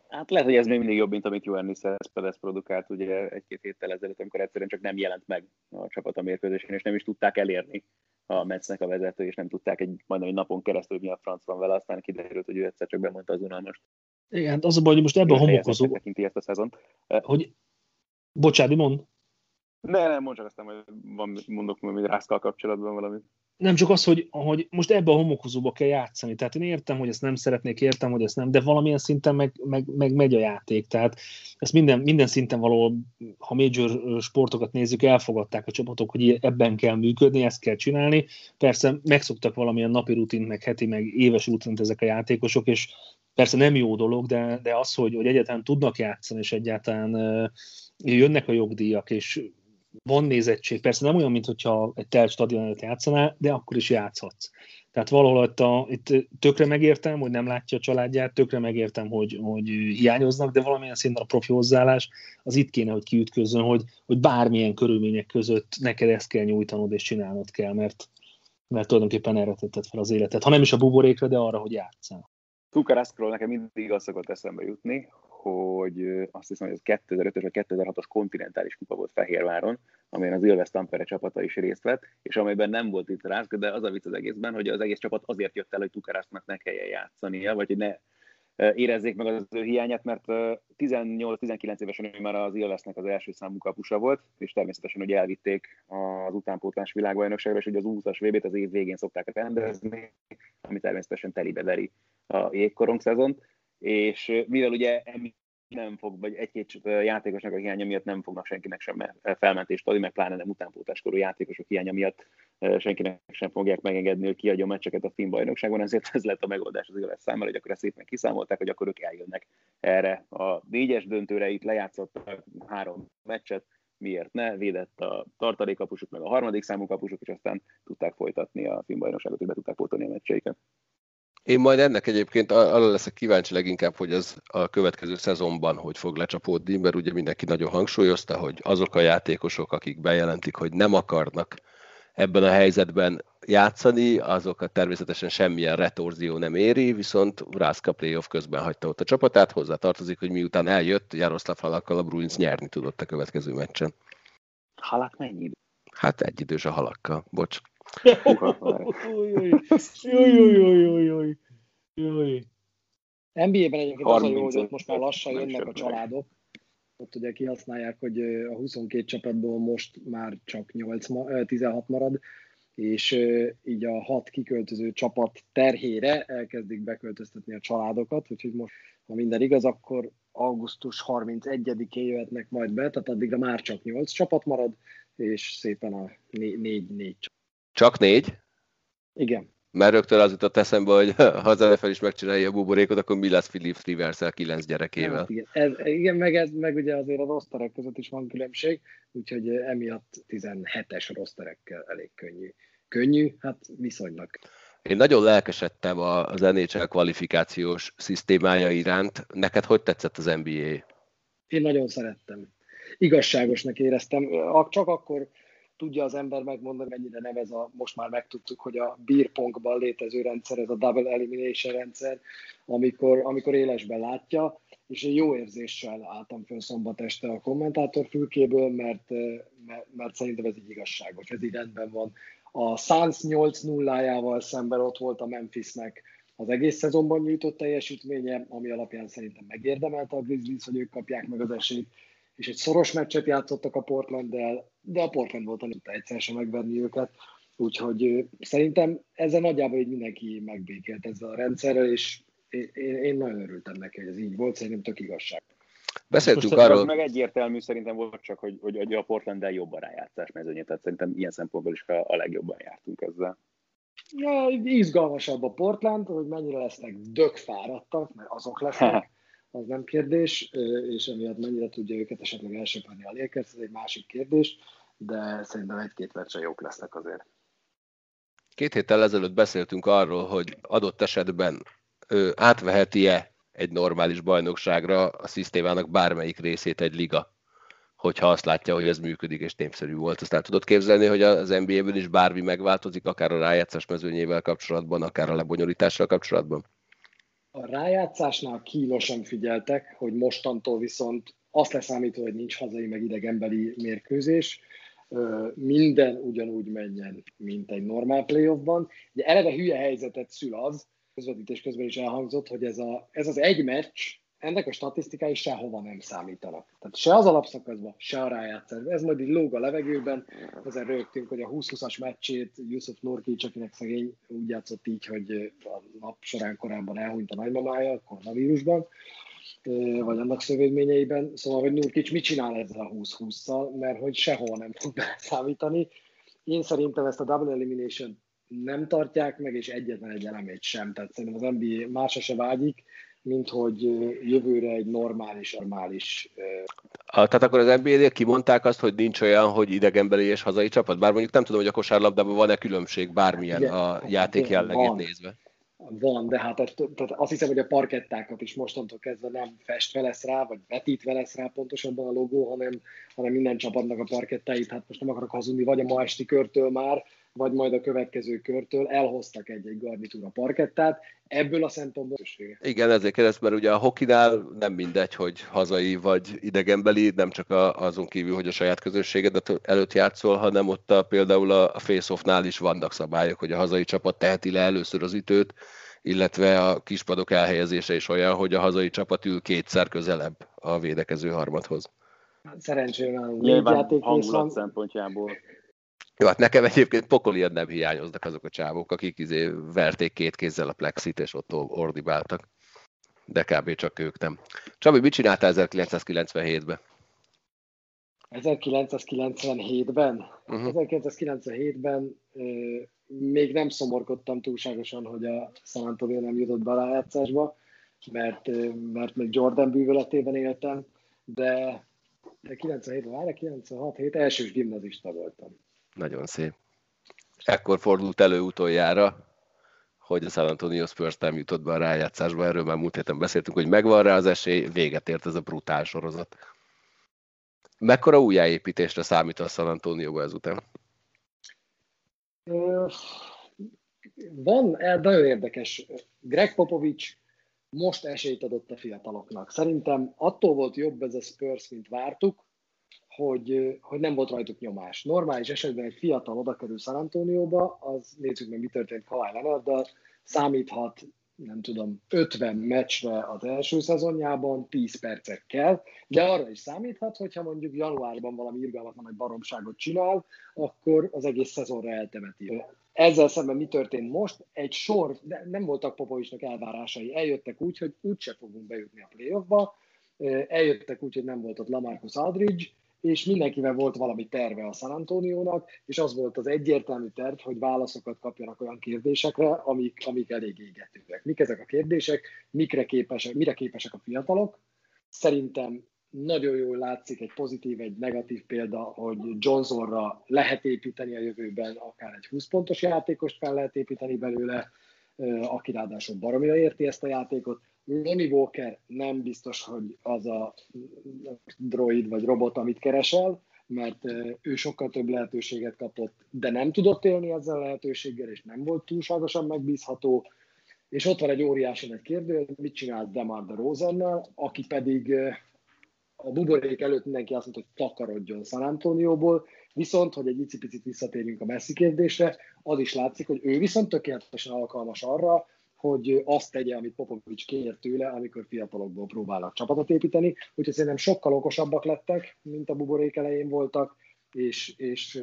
Speaker 2: Hát lehet, hogy ez még mindig jobb, mint amit Joannis Cespedes produkált ugye egy-két héttel ezelőtt, amikor egyszerűen csak nem jelent meg a csapat a mérkőzésen, és nem is tudták elérni a Metsznek a vezető, és nem tudták egy majdnem egy napon keresztül, mi a franc van vele, aztán kiderült, hogy ő egyszer csak bemondta az unalmast.
Speaker 4: Igen, hát az a baj, hogy most ebben a homokozó...
Speaker 2: Tekinti ezt a szezont.
Speaker 4: Hogy... Bocsádi, mond.
Speaker 2: Ne, nem, mondd csak aztán, hogy van, mondok majd Rászkal kapcsolatban valamit
Speaker 4: nem csak az, hogy, hogy most ebbe a homokozóba kell játszani. Tehát én értem, hogy ezt nem szeretnék, értem, hogy ezt nem, de valamilyen szinten meg, meg, meg megy a játék. Tehát ezt minden, minden szinten való, ha major sportokat nézzük, elfogadták a csapatok, hogy ebben kell működni, ezt kell csinálni. Persze megszoktak valamilyen napi rutint, meg heti, meg éves rutint ezek a játékosok, és persze nem jó dolog, de, de az, hogy, hogy egyáltalán tudnak játszani, és egyáltalán jönnek a jogdíjak, és van nézettség, persze nem olyan, mint hogyha egy telt stadion előtt játszanál, de akkor is játszhatsz. Tehát valahol itt, a, itt tökre megértem, hogy nem látja a családját, tökre megértem, hogy, hogy hiányoznak, de valamilyen szinten a profi hozzáállás az itt kéne, hogy kiütközön, hogy, hogy bármilyen körülmények között neked ezt kell nyújtanod és csinálnod kell, mert, mert tulajdonképpen erre tetted fel az életet. Ha nem is a buborékra, de arra, hogy játszál.
Speaker 2: Tukaraszkról nekem mindig azt szokott eszembe jutni, hogy azt hiszem, hogy ez 2005-ös vagy 2006-os kontinentális kupa volt Fehérváron, amelyen az Ilves Tampere csapata is részt vett, és amelyben nem volt itt Rászk, de az a vicc az egészben, hogy az egész csapat azért jött el, hogy Tukarásznak ne kelljen játszania, vagy hogy ne érezzék meg az ő hiányát, mert 18-19 évesen ő már az Ilvesnek az első számú kapusa volt, és természetesen, hogy elvitték az utánpótlás világbajnokságra, és hogy az 20-as VB-t az év végén szokták rendezni, ami természetesen telibe veri a jégkorong szezont és mivel ugye nem fog, vagy egy-két játékosnak a hiánya miatt nem fognak senkinek sem felmentést adni, meg pláne nem utánpótláskorú játékosok hiánya miatt senkinek sem fogják megengedni, hogy kiadjon meccseket a finn bajnokságon, ezért ez lett a megoldás az igaz számára, hogy akkor ezt szépen kiszámolták, hogy akkor ők eljönnek erre. A négyes döntőre itt lejátszottak három meccset, miért ne, védett a tartalékapusuk, meg a harmadik számú kapusuk, és aztán tudták folytatni a finn bajnokságot, és be tudták pótolni a meccseiket.
Speaker 1: Én majd ennek egyébként arra leszek kíváncsi leginkább, hogy ez a következő szezonban hogy fog lecsapódni, mert ugye mindenki nagyon hangsúlyozta, hogy azok a játékosok, akik bejelentik, hogy nem akarnak ebben a helyzetben játszani, azokat természetesen semmilyen retorzió nem éri, viszont Rászka playoff közben hagyta ott a csapatát, hozzá tartozik, hogy miután eljött, Jaroszláv Halakkal a Bruins nyerni tudott a következő meccsen.
Speaker 2: Halak mennyi
Speaker 1: Hát egy idős a halakkal, bocs.
Speaker 3: NBA-ben egyébként az a jó, hogy most már lassan jönnek a családok. Ott ugye kihasználják, hogy a 22 csapatból most már csak 8, 16 marad, és így a hat kiköltöző csapat terhére elkezdik beköltöztetni a családokat, úgyhogy most, ha minden igaz, akkor augusztus 31-én jöhetnek majd be, tehát addigra már csak 8 csapat marad, és szépen a 4-4 csapat.
Speaker 1: Csak négy?
Speaker 3: Igen.
Speaker 1: Mert rögtön az jutott eszembe, hogy ha az NFL is megcsinálja a buborékot, akkor mi lesz Philip rivers kilenc gyerekével? Hát
Speaker 3: igen, ez, igen meg, ez, meg ugye azért a rosterek között is van különbség, úgyhogy emiatt 17-es rosterekkel elég könnyű. Könnyű, hát viszonylag.
Speaker 1: Én nagyon lelkesedtem az NHL kvalifikációs szisztémája iránt. Neked hogy tetszett az NBA?
Speaker 3: Én nagyon szerettem. Igazságosnak éreztem. Csak akkor tudja az ember megmondani, mennyire nem ez a, most már megtudtuk, hogy a beerpongban létező rendszer, ez a double elimination rendszer, amikor, amikor élesben látja, és egy jó érzéssel álltam föl szombat este a kommentátor fülkéből, mert, mert, mert szerintem ez így igazságos, ez így rendben van. A Suns 8-0-jával szemben ott volt a Memphisnek az egész szezonban nyújtott teljesítménye, ami alapján szerintem megérdemelte a Grizzlies, hogy ők kapják meg az esélyt, és egy szoros meccset játszottak a Portlanddel, de a Portland volt, tudta egyszer sem megverni őket, úgyhogy szerintem ezzel nagyjából így mindenki megbékélt ezzel a rendszerrel, és én, én nagyon örültem neki, hogy ez így volt, szerintem tök igazság.
Speaker 1: Beszéltünk Most arról.
Speaker 2: Az meg egyértelmű szerintem volt csak, hogy, hogy a Portland-del jobban rájátszás mezőnye, tehát szerintem ilyen szempontból is a, a legjobban jártunk ezzel.
Speaker 3: Ja, izgalmasabb a Portland, hogy mennyire lesznek dögfáradtak, mert azok lesznek, az nem kérdés, és emiatt mennyire tudja őket esetleg elsöpörni a Lakers, ez egy másik kérdés, de szerintem egy-két meccsen jók lesznek azért.
Speaker 1: Két héttel ezelőtt beszéltünk arról, hogy adott esetben ő átveheti-e egy normális bajnokságra a szisztémának bármelyik részét egy liga, hogyha azt látja, hogy ez működik és népszerű volt. Aztán tudod képzelni, hogy az NBA-ben is bármi megváltozik, akár a rájátszás mezőnyével kapcsolatban, akár a lebonyolítással kapcsolatban?
Speaker 3: A rájátszásnál kínosan figyeltek, hogy mostantól viszont azt leszámítva, hogy nincs hazai meg idegenbeli mérkőzés, minden ugyanúgy menjen, mint egy normál playoffban. Ugye eleve hülye helyzetet szül az, közvetítés közben is elhangzott, hogy ez, a, ez az egy meccs, ennek a statisztikái sehova nem számítanak. Tehát se az alapszakaszban, se a rájátszásban. Ez majd így lóg a levegőben, ezen rögtünk, hogy a 20-20-as meccsét Yusuf Nurkic, akinek szegény úgy játszott így, hogy a nap során korábban elhunyt a nagymamája a koronavírusban, vagy annak szövődményeiben. Szóval, hogy Nurkic mit csinál ezzel a 20-20-szal, mert hogy sehol nem tud számítani. Én szerintem ezt a double elimination nem tartják meg, és egyetlen egy elemét sem. Tehát szerintem az NBA másra se vágyik, mint hogy jövőre egy normális, normális...
Speaker 1: A, tehát akkor az NBA-nél kimondták azt, hogy nincs olyan, hogy idegenbeli és hazai csapat? Bár mondjuk nem tudom, hogy a kosárlabdában van-e különbség bármilyen Igen, a játék jellegét van. nézve.
Speaker 3: Van, de hát tehát azt hiszem, hogy a parkettákat is mostantól kezdve nem festve lesz rá, vagy vetítve lesz rá pontosabban a logó, hanem, hanem minden csapatnak a parkettáit, hát most nem akarok hazudni, vagy a ma esti körtől már, vagy majd a következő körtől elhoztak egy-egy garnitúra parkettát, ebből a szempontból
Speaker 1: Igen, ezért kérdez, mert ugye a hokinál nem mindegy, hogy hazai vagy idegenbeli, nem csak a, azon kívül, hogy a saját közösségedet előtt játszol, hanem ott a, például a face-offnál is vannak szabályok, hogy a hazai csapat teheti le először az ütőt, illetve a kispadok elhelyezése is olyan, hogy a hazai csapat ül kétszer közelebb a védekező harmadhoz.
Speaker 3: Szerencsére nálunk
Speaker 2: négy van. szempontjából.
Speaker 1: Jó, hát nekem egyébként pokolian nem hiányoznak azok a csávók, akik izé verték két kézzel a plexit, és ott ordibáltak. De kb. csak ők nem. Csabi, mit csináltál 1997-ben?
Speaker 3: 1997-ben? Uh-huh. 1997-ben még nem szomorkodtam túlságosan, hogy a San Antonio nem jutott be a rájátszásba, mert, mert még Jordan bűvöletében éltem, de, de 97-ben, várj, 96 hét elsős gimnazista voltam.
Speaker 1: Nagyon szép. Ekkor fordult elő utoljára, hogy a San Antonio Spurs nem jutott be a rájátszásba, erről már múlt héten beszéltünk, hogy megvan rá az esély, véget ért ez a brutál sorozat. Mekkora újjáépítésre számít a San Antonio ezután?
Speaker 3: Van, nagyon érdekes. Greg Popovics most esélyt adott a fiataloknak. Szerintem attól volt jobb ez a Spurs, mint vártuk, hogy, hogy nem volt rajtuk nyomás. Normális esetben egy fiatal oda kerül San Antonioba, az nézzük meg, mi történt Kawhi Leonard, számíthat nem tudom, 50 meccsre az első szezonjában, 10 percekkel, de arra is számíthat, hogyha mondjuk januárban valami irgalmatlan nagy baromságot csinál, akkor az egész szezonra eltemeti. Ezzel szemben mi történt most? Egy sor, de nem voltak Popovicsnak elvárásai, eljöttek úgy, hogy úgyse fogunk bejutni a playoffba, eljöttek úgy, hogy nem volt ott Lamarcus Aldridge, és mindenkivel volt valami terve a San Antonionak, és az volt az egyértelmű terv, hogy válaszokat kapjanak olyan kérdésekre, amik, amik elég égetőek. Mik ezek a kérdések, mikre képesek, mire képesek a fiatalok? Szerintem nagyon jól látszik egy pozitív, egy negatív példa, hogy Johnsonra lehet építeni a jövőben, akár egy 20 pontos játékost fel lehet építeni belőle, aki ráadásul baromira érti ezt a játékot. Lonnie Walker nem biztos, hogy az a droid vagy robot, amit keresel, mert ő sokkal több lehetőséget kapott, de nem tudott élni ezzel a lehetőséggel, és nem volt túlságosan megbízható. És ott van egy óriási nagy kérdő, mit csinált Demar de Rosennel, aki pedig a buborék előtt mindenki azt mondta, hogy takarodjon San Antonióból, viszont, hogy egy icipicit visszatérjünk a Messi kérdésre, az is látszik, hogy ő viszont tökéletesen alkalmas arra, hogy azt tegye, amit Popovics kér tőle, amikor fiatalokból próbálnak csapatot építeni. Úgyhogy szerintem sokkal okosabbak lettek, mint a buborék elején voltak, és, és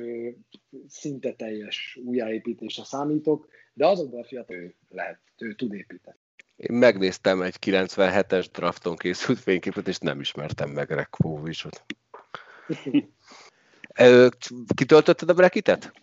Speaker 3: szinte teljes újjáépítésre számítok, de azokban a fiatal ő lehet, ő tud építeni.
Speaker 1: Én megnéztem egy 97-es drafton készült fényképet, és nem ismertem meg Greg Popovicsot. Kitöltötted a brekitet?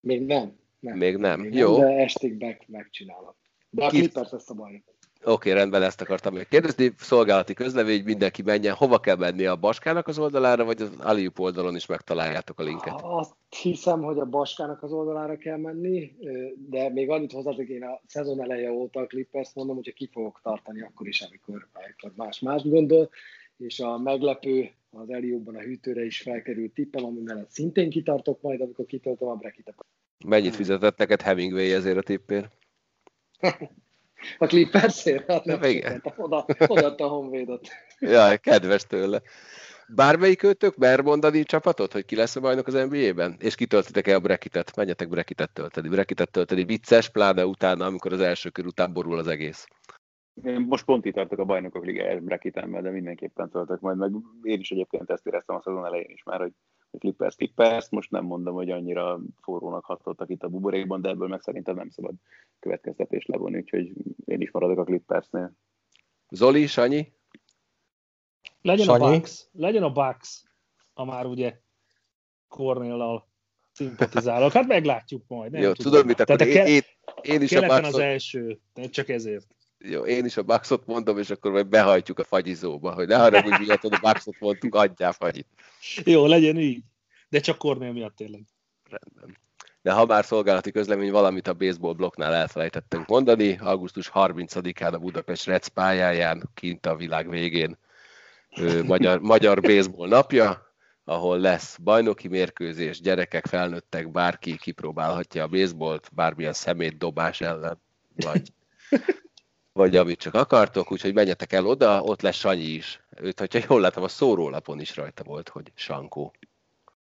Speaker 3: Még nem.
Speaker 1: Nem. Még nem.
Speaker 3: Még
Speaker 1: Jó.
Speaker 3: Nem, de estig meg, megcsinálom. De a Ki... Clippers lesz a baj.
Speaker 1: Oké, okay, rendben, ezt akartam még kérdezni. Szolgálati közlevény, mindenki menjen. Hova kell menni a Baskának az oldalára, vagy az Aliup oldalon is megtaláljátok a linket?
Speaker 3: Azt hiszem, hogy a Baskának az oldalára kell menni, de még annyit hozzátok, én a szezon eleje óta a Clippers mondom, hogyha ki fogok tartani akkor is, amikor, amikor más más gondol, és a meglepő az Elióban a hűtőre is felkerült tippem, mellett szintén kitartok majd, amikor kitöltöm a brekitet.
Speaker 1: Mennyit fizetett neked Hemingway ezért a tippért?
Speaker 3: A Clippersért? Hát nem igen. Oda, odaadta a Honvédot.
Speaker 1: Jaj, kedves tőle. Bármelyik őtök mer mondani csapatot, hogy ki lesz a bajnok az NBA-ben? És kitöltitek el a brekitet? Menjetek brekitet tölteni. Brekitet tölteni vicces, pláne utána, amikor az első kör után borul az egész.
Speaker 2: Én most pont itt tartok a bajnokok ligáját brekitemmel, de mindenképpen töltök majd, meg én is egyébként ezt éreztem a szezon elején is már, hogy Clippers, Clippers, most nem mondom, hogy annyira forrónak hatottak itt a buborékban, de ebből meg szerintem nem szabad következtetés levonni, úgyhogy én is maradok a Clippersnél.
Speaker 1: Zoli, Sanyi?
Speaker 4: Legyen Sanyi? a Bucks, legyen a Bucks, ha már ugye Cornéllal szimpatizálok. Hát meglátjuk majd. Nem
Speaker 1: Jó, tudom, tudom mit akkor én, én, én is a
Speaker 4: Bucksot... az első, csak ezért.
Speaker 1: Jó, én is a Bucksot mondom, és akkor majd behajtjuk a fagyizóba, hogy ne hogy miatt a Bucksot mondtuk, adjál fagyit.
Speaker 4: Jó, legyen így. De csak Kornél miatt tényleg.
Speaker 1: Rendben. De ha már szolgálati közlemény, valamit a baseball blokknál elfelejtettünk mondani, augusztus 30-án a Budapest Rec pályáján, kint a világ végén, magyar, magyar baseball napja, ahol lesz bajnoki mérkőzés, gyerekek, felnőttek, bárki kipróbálhatja a baseballt, bármilyen szemét dobás ellen, vagy vagy amit csak akartok, úgyhogy menjetek el oda, ott lesz Sanyi is. Őt, hogyha jól látom, a szórólapon is rajta volt, hogy Sankó.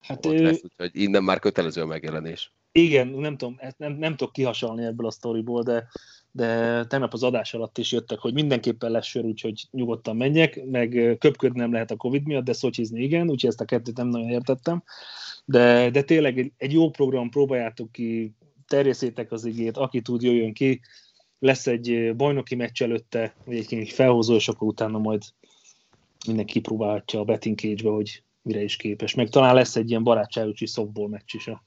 Speaker 1: Hát ott ő... lesz, úgyhogy innen már kötelező a megjelenés.
Speaker 4: Igen, nem tudom, nem, nem tudok kihasalni ebből a sztoriból, de, de tegnap az adás alatt is jöttek, hogy mindenképpen lesz sör, úgyhogy nyugodtan menjek, meg köpködni nem lehet a Covid miatt, de szocsizni igen, úgyhogy ezt a kettőt nem nagyon értettem. De, de tényleg egy, egy jó program, próbáljátok ki, terjeszétek az igét, aki tud, jöjjön ki, lesz egy bajnoki meccs előtte, vagy egy felhozó, és akkor utána majd mindenki kipróbálhatja a betting cage hogy mire is képes. Meg talán lesz egy ilyen barátságos softball meccs is a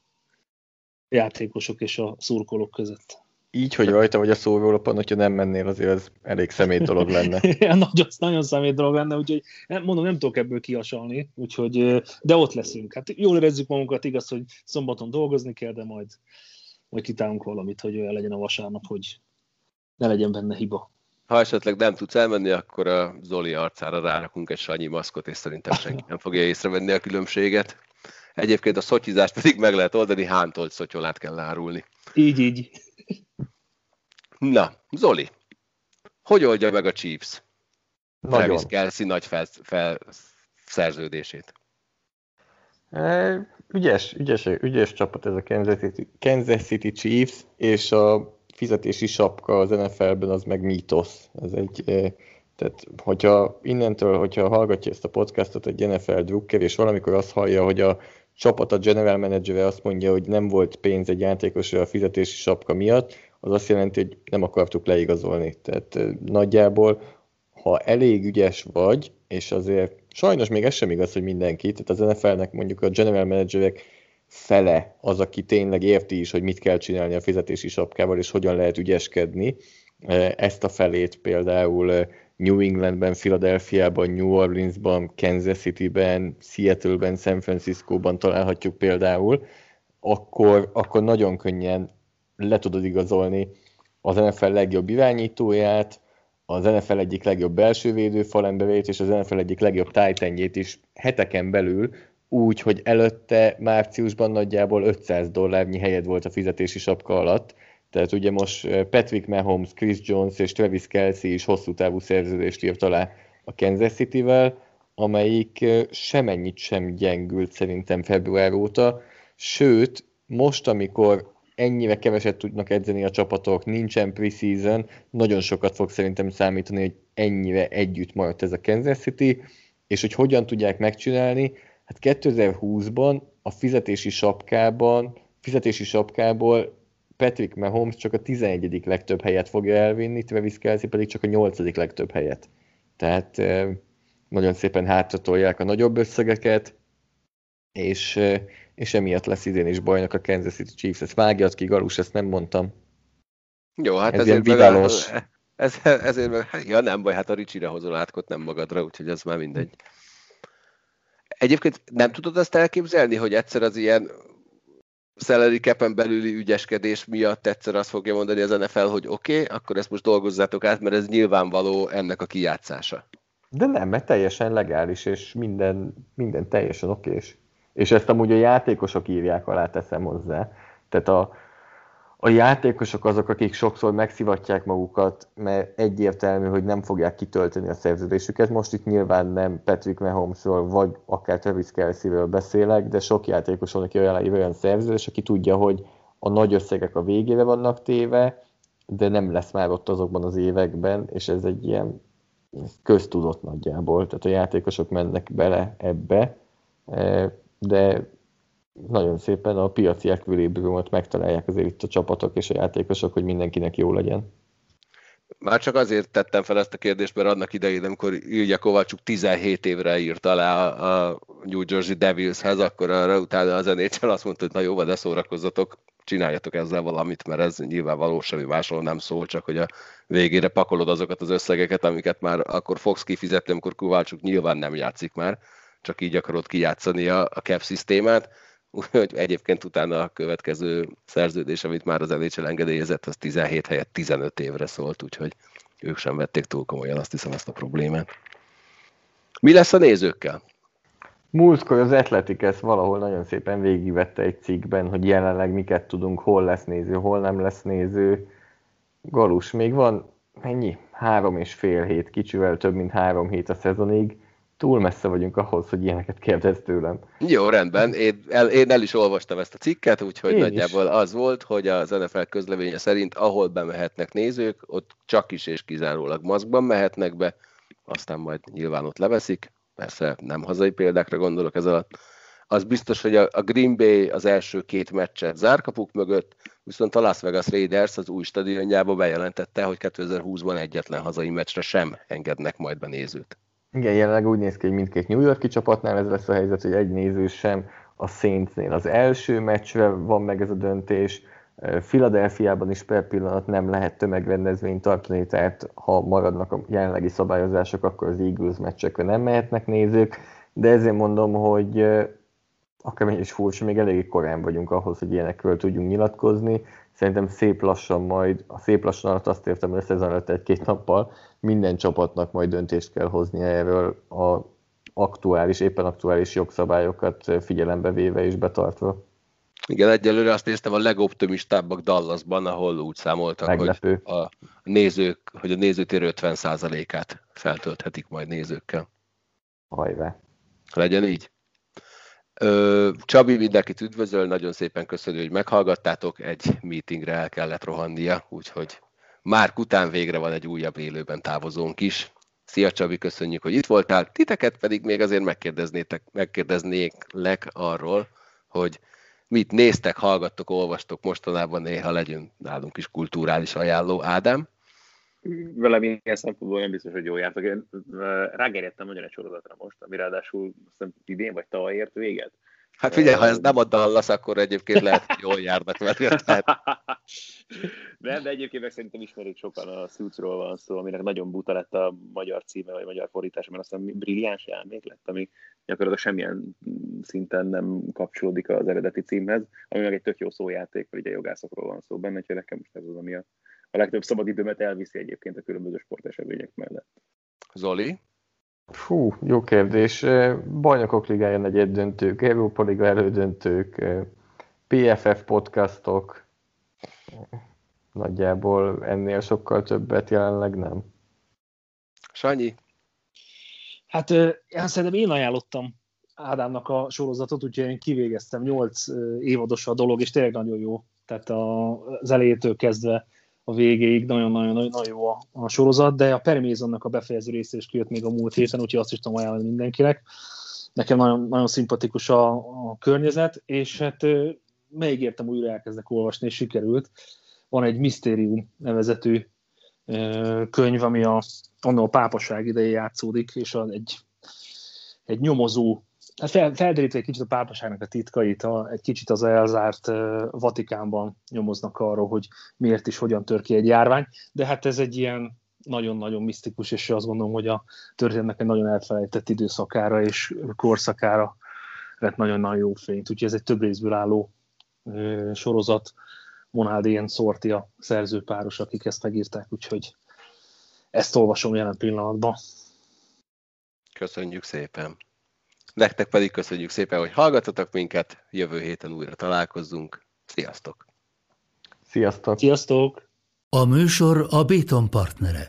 Speaker 4: játékosok és a szurkolók között.
Speaker 5: Így, hogy rajta vagy a szórólapon, hogyha nem mennél, azért az elég szemét dolog lenne.
Speaker 4: nagyon, nagyon szemét dolog lenne, úgyhogy nem, mondom, nem tudok ebből kiasalni, úgyhogy, de ott leszünk. Hát jól érezzük magunkat, igaz, hogy szombaton dolgozni kell, de majd, majd kitálunk valamit, hogy olyan legyen a vasárnap, hogy ne legyen benne hiba.
Speaker 1: Ha esetleg nem tudsz elmenni, akkor a Zoli arcára rárakunk egy sanyi maszkot, és szerintem senki nem fogja észrevenni a különbséget. Egyébként a szotyizást pedig meg lehet oldani, hántolt szotyolát kell árulni.
Speaker 4: Így, így.
Speaker 1: Na, Zoli, hogy oldja meg a Chiefs
Speaker 5: Nagyon.
Speaker 1: Travis Kelsey nagy fel, fel, szerződését?
Speaker 5: E, ügyes, ügyes, ügyes csapat ez a Kansas City, Kansas City Chiefs, és a fizetési sapka az NFL-ben az meg mítosz. Ez egy, tehát hogyha innentől, hogyha hallgatja ezt a podcastot egy NFL drukker, és valamikor azt hallja, hogy a csapat a general manager azt mondja, hogy nem volt pénz egy játékosra a fizetési sapka miatt, az azt jelenti, hogy nem akartuk leigazolni. Tehát nagyjából, ha elég ügyes vagy, és azért sajnos még ez sem igaz, hogy mindenki, tehát az NFL-nek mondjuk a general managerek fele az, aki tényleg érti is, hogy mit kell csinálni a fizetési sapkával, és hogyan lehet ügyeskedni. Ezt a felét például New Englandben, Philadelphiában, New Orleansban, Kansas Cityben, Seattle-ben, San Francisco-ban találhatjuk például, akkor, akkor nagyon könnyen le tudod igazolni az NFL legjobb irányítóját, az NFL egyik legjobb belső védő falemberét, és az NFL egyik legjobb tájtenjét is heteken belül, úgy, hogy előtte márciusban nagyjából 500 dollárnyi helyed volt a fizetési sapka alatt, tehát ugye most Patrick Mahomes, Chris Jones és Travis Kelsey is hosszú távú szerződést írt alá a Kansas City-vel, amelyik semennyit sem gyengült szerintem február óta, sőt, most, amikor ennyire keveset tudnak edzeni a csapatok, nincsen preseason, nagyon sokat fog szerintem számítani, hogy ennyire együtt maradt ez a Kansas City, és hogy hogyan tudják megcsinálni, hát 2020-ban a fizetési sapkában, fizetési sapkából Patrick Mahomes csak a 11. legtöbb helyet fogja elvinni, Travis Kelsey pedig csak a 8. legtöbb helyet. Tehát nagyon szépen hátratolják a nagyobb összegeket, és, és emiatt lesz idén is bajnak a Kansas City Chiefs. Ezt vágjad ki, Galus, ezt nem mondtam.
Speaker 1: Jó, hát
Speaker 5: ez
Speaker 1: ezért
Speaker 5: vidálos.
Speaker 1: Ez, ezért ja nem baj, hát a Ricsire hozol átkot, nem magadra, úgyhogy ez már mindegy. Egyébként nem tudod azt elképzelni, hogy egyszer az ilyen salary capen belüli ügyeskedés miatt egyszer azt fogja mondani az NFL, hogy oké, okay, akkor ezt most dolgozzátok át, mert ez nyilvánvaló ennek a kijátszása.
Speaker 5: De nem, mert teljesen legális, és minden, minden teljesen okés. És ezt amúgy a játékosok írják alá, teszem hozzá. Tehát a, a játékosok azok, akik sokszor megszivatják magukat, mert egyértelmű, hogy nem fogják kitölteni a szerződésüket. Most itt nyilván nem Patrick Mahomesról, vagy akár Travis Kelsey-ről beszélek, de sok játékos van, aki olyan, olyan szerződés, aki tudja, hogy a nagy összegek a végére vannak téve, de nem lesz már ott azokban az években, és ez egy ilyen köztudott nagyjából, tehát a játékosok mennek bele ebbe, de nagyon szépen a piaci equilibriumot megtalálják azért itt a csapatok és a játékosok, hogy mindenkinek jó legyen.
Speaker 1: Már csak azért tettem fel ezt a kérdést, mert annak idején, amikor Ilya Kovacsuk 17 évre írt alá a New Jersey Devilshez, akkor arra utána az NHL azt mondta, hogy na jó, de szórakozzatok, csináljatok ezzel valamit, mert ez nyilvánvaló semmi másról nem szól, csak hogy a végére pakolod azokat az összegeket, amiket már akkor fogsz kifizetni, amikor Kovácsuk nyilván nem játszik már, csak így akarod kijátszani a, a cap szisztémát Úgyhogy egyébként utána a következő szerződés, amit már az NHL engedélyezett, az 17 helyett 15 évre szólt, úgyhogy ők sem vették túl komolyan, azt hiszem, ezt a problémát. Mi lesz a nézőkkel?
Speaker 5: Múltkor az Atletic ezt valahol nagyon szépen végigvette egy cikkben, hogy jelenleg miket tudunk, hol lesz néző, hol nem lesz néző. Galus, még van mennyi? Három és fél hét, kicsivel több, mint három hét a szezonig túl messze vagyunk ahhoz, hogy ilyeneket kérdez tőlem.
Speaker 1: Jó, rendben. Én el, én el is olvastam ezt a cikket, úgyhogy én nagyjából is. az volt, hogy az NFL közleménye szerint, ahol bemehetnek nézők, ott csak is és kizárólag maszkban mehetnek be, aztán majd nyilván ott leveszik. Persze nem hazai példákra gondolok ez alatt. Az biztos, hogy a Green Bay az első két meccset zárkapuk mögött, viszont a Las Vegas Raiders az új stadionjába bejelentette, hogy 2020-ban egyetlen hazai meccsre sem engednek majd be nézőt.
Speaker 5: Igen, jelenleg úgy néz ki, hogy mindkét New Yorki csapatnál ez lesz a helyzet, hogy egy néző sem a Saintsnél. Az első meccsre van meg ez a döntés, Filadelfiában is per pillanat nem lehet tömegrendezvényt tartani, tehát ha maradnak a jelenlegi szabályozások, akkor az Eagles meccsekre nem mehetnek nézők, de ezért mondom, hogy akármilyen is furcsa, még eléggé korán vagyunk ahhoz, hogy ilyenekről tudjunk nyilatkozni. Szerintem szép lassan majd, a szép lassan alatt azt értem, hogy a szezon előtt egy-két nappal minden csapatnak majd döntést kell hozni erről a aktuális, éppen aktuális jogszabályokat figyelembe véve és betartva.
Speaker 1: Igen, egyelőre azt néztem a legoptimistábbak Dallasban, ahol úgy számoltak, Meglepő. hogy a nézők, hogy a nézőtér 50%-át feltölthetik majd nézőkkel.
Speaker 5: Hajrá.
Speaker 1: Legyen így. Csabi, mindenkit üdvözöl, nagyon szépen köszönjük, hogy meghallgattátok, egy meetingre el kellett rohannia, úgyhogy már után végre van egy újabb élőben távozónk is. Szia Csabi, köszönjük, hogy itt voltál. Titeket pedig még azért megkérdeznétek, megkérdeznék arról, hogy mit néztek, hallgattok, olvastok mostanában, néha legyen nálunk is kulturális ajánló. Ádám?
Speaker 2: Velem ilyen szempontból nem biztos, hogy jól jártak. Én rágerjedtem nagyon egy sorozatra most, ami ráadásul azt idén vagy tavaly ért véget.
Speaker 1: Hát figyelj, ha ez nem a Dallas, akkor egyébként lehet, hogy jól járnak vele.
Speaker 2: Nem, de egyébként meg szerintem ismerik sokan a Suitsról van szó, aminek nagyon buta lett a magyar címe, vagy magyar fordítása, mert aztán brilliáns elmék lett, ami gyakorlatilag semmilyen szinten nem kapcsolódik az eredeti címhez, ami meg egy tök jó szójáték, vagy ugye jogászokról van szó benne, úgyhogy nekem most ez az, ami a, a legtöbb szabadidőmet elviszi egyébként a különböző sportesemények mellett.
Speaker 1: Zoli?
Speaker 5: Fú, jó kérdés. Bajnokok ligája negyed döntők, Európa Liga elődöntők, PFF podcastok, nagyjából ennél sokkal többet jelenleg nem.
Speaker 1: Sanyi?
Speaker 4: Hát én szerintem én ajánlottam Ádámnak a sorozatot, úgyhogy én kivégeztem, nyolc évados a dolog, és tényleg nagyon jó. Tehát az elejétől kezdve a végéig nagyon-nagyon jó a, a sorozat, de a Permézonnak a befejező része is kijött még a múlt héten, úgyhogy azt is tudom ajánlani mindenkinek. Nekem nagyon, nagyon szimpatikus a, a környezet, és hát megígértem újra elkezdek olvasni, és sikerült. Van egy Mysterium nevezetű könyv, ami a, a pápaság idején játszódik, és a, egy, egy nyomozó hát fel, felderítve egy kicsit a pápaságnak a titkait, a, egy kicsit az elzárt uh, Vatikánban nyomoznak arról, hogy miért is, hogyan tör ki egy járvány, de hát ez egy ilyen nagyon-nagyon misztikus, és azt gondolom, hogy a történetnek egy nagyon elfelejtett időszakára és korszakára lett nagyon-nagyon jó fényt. Úgyhogy ez egy több részből álló uh, sorozat, Monaldi ilyen szorti a szerzőpáros, akik ezt megírták, úgyhogy ezt olvasom jelen pillanatban.
Speaker 1: Köszönjük szépen! Nektek pedig köszönjük szépen, hogy hallgatotok minket, jövő héten újra találkozzunk. Sziasztok!
Speaker 5: Sziasztok!
Speaker 4: Sziasztok!
Speaker 6: A műsor a Béton partnere.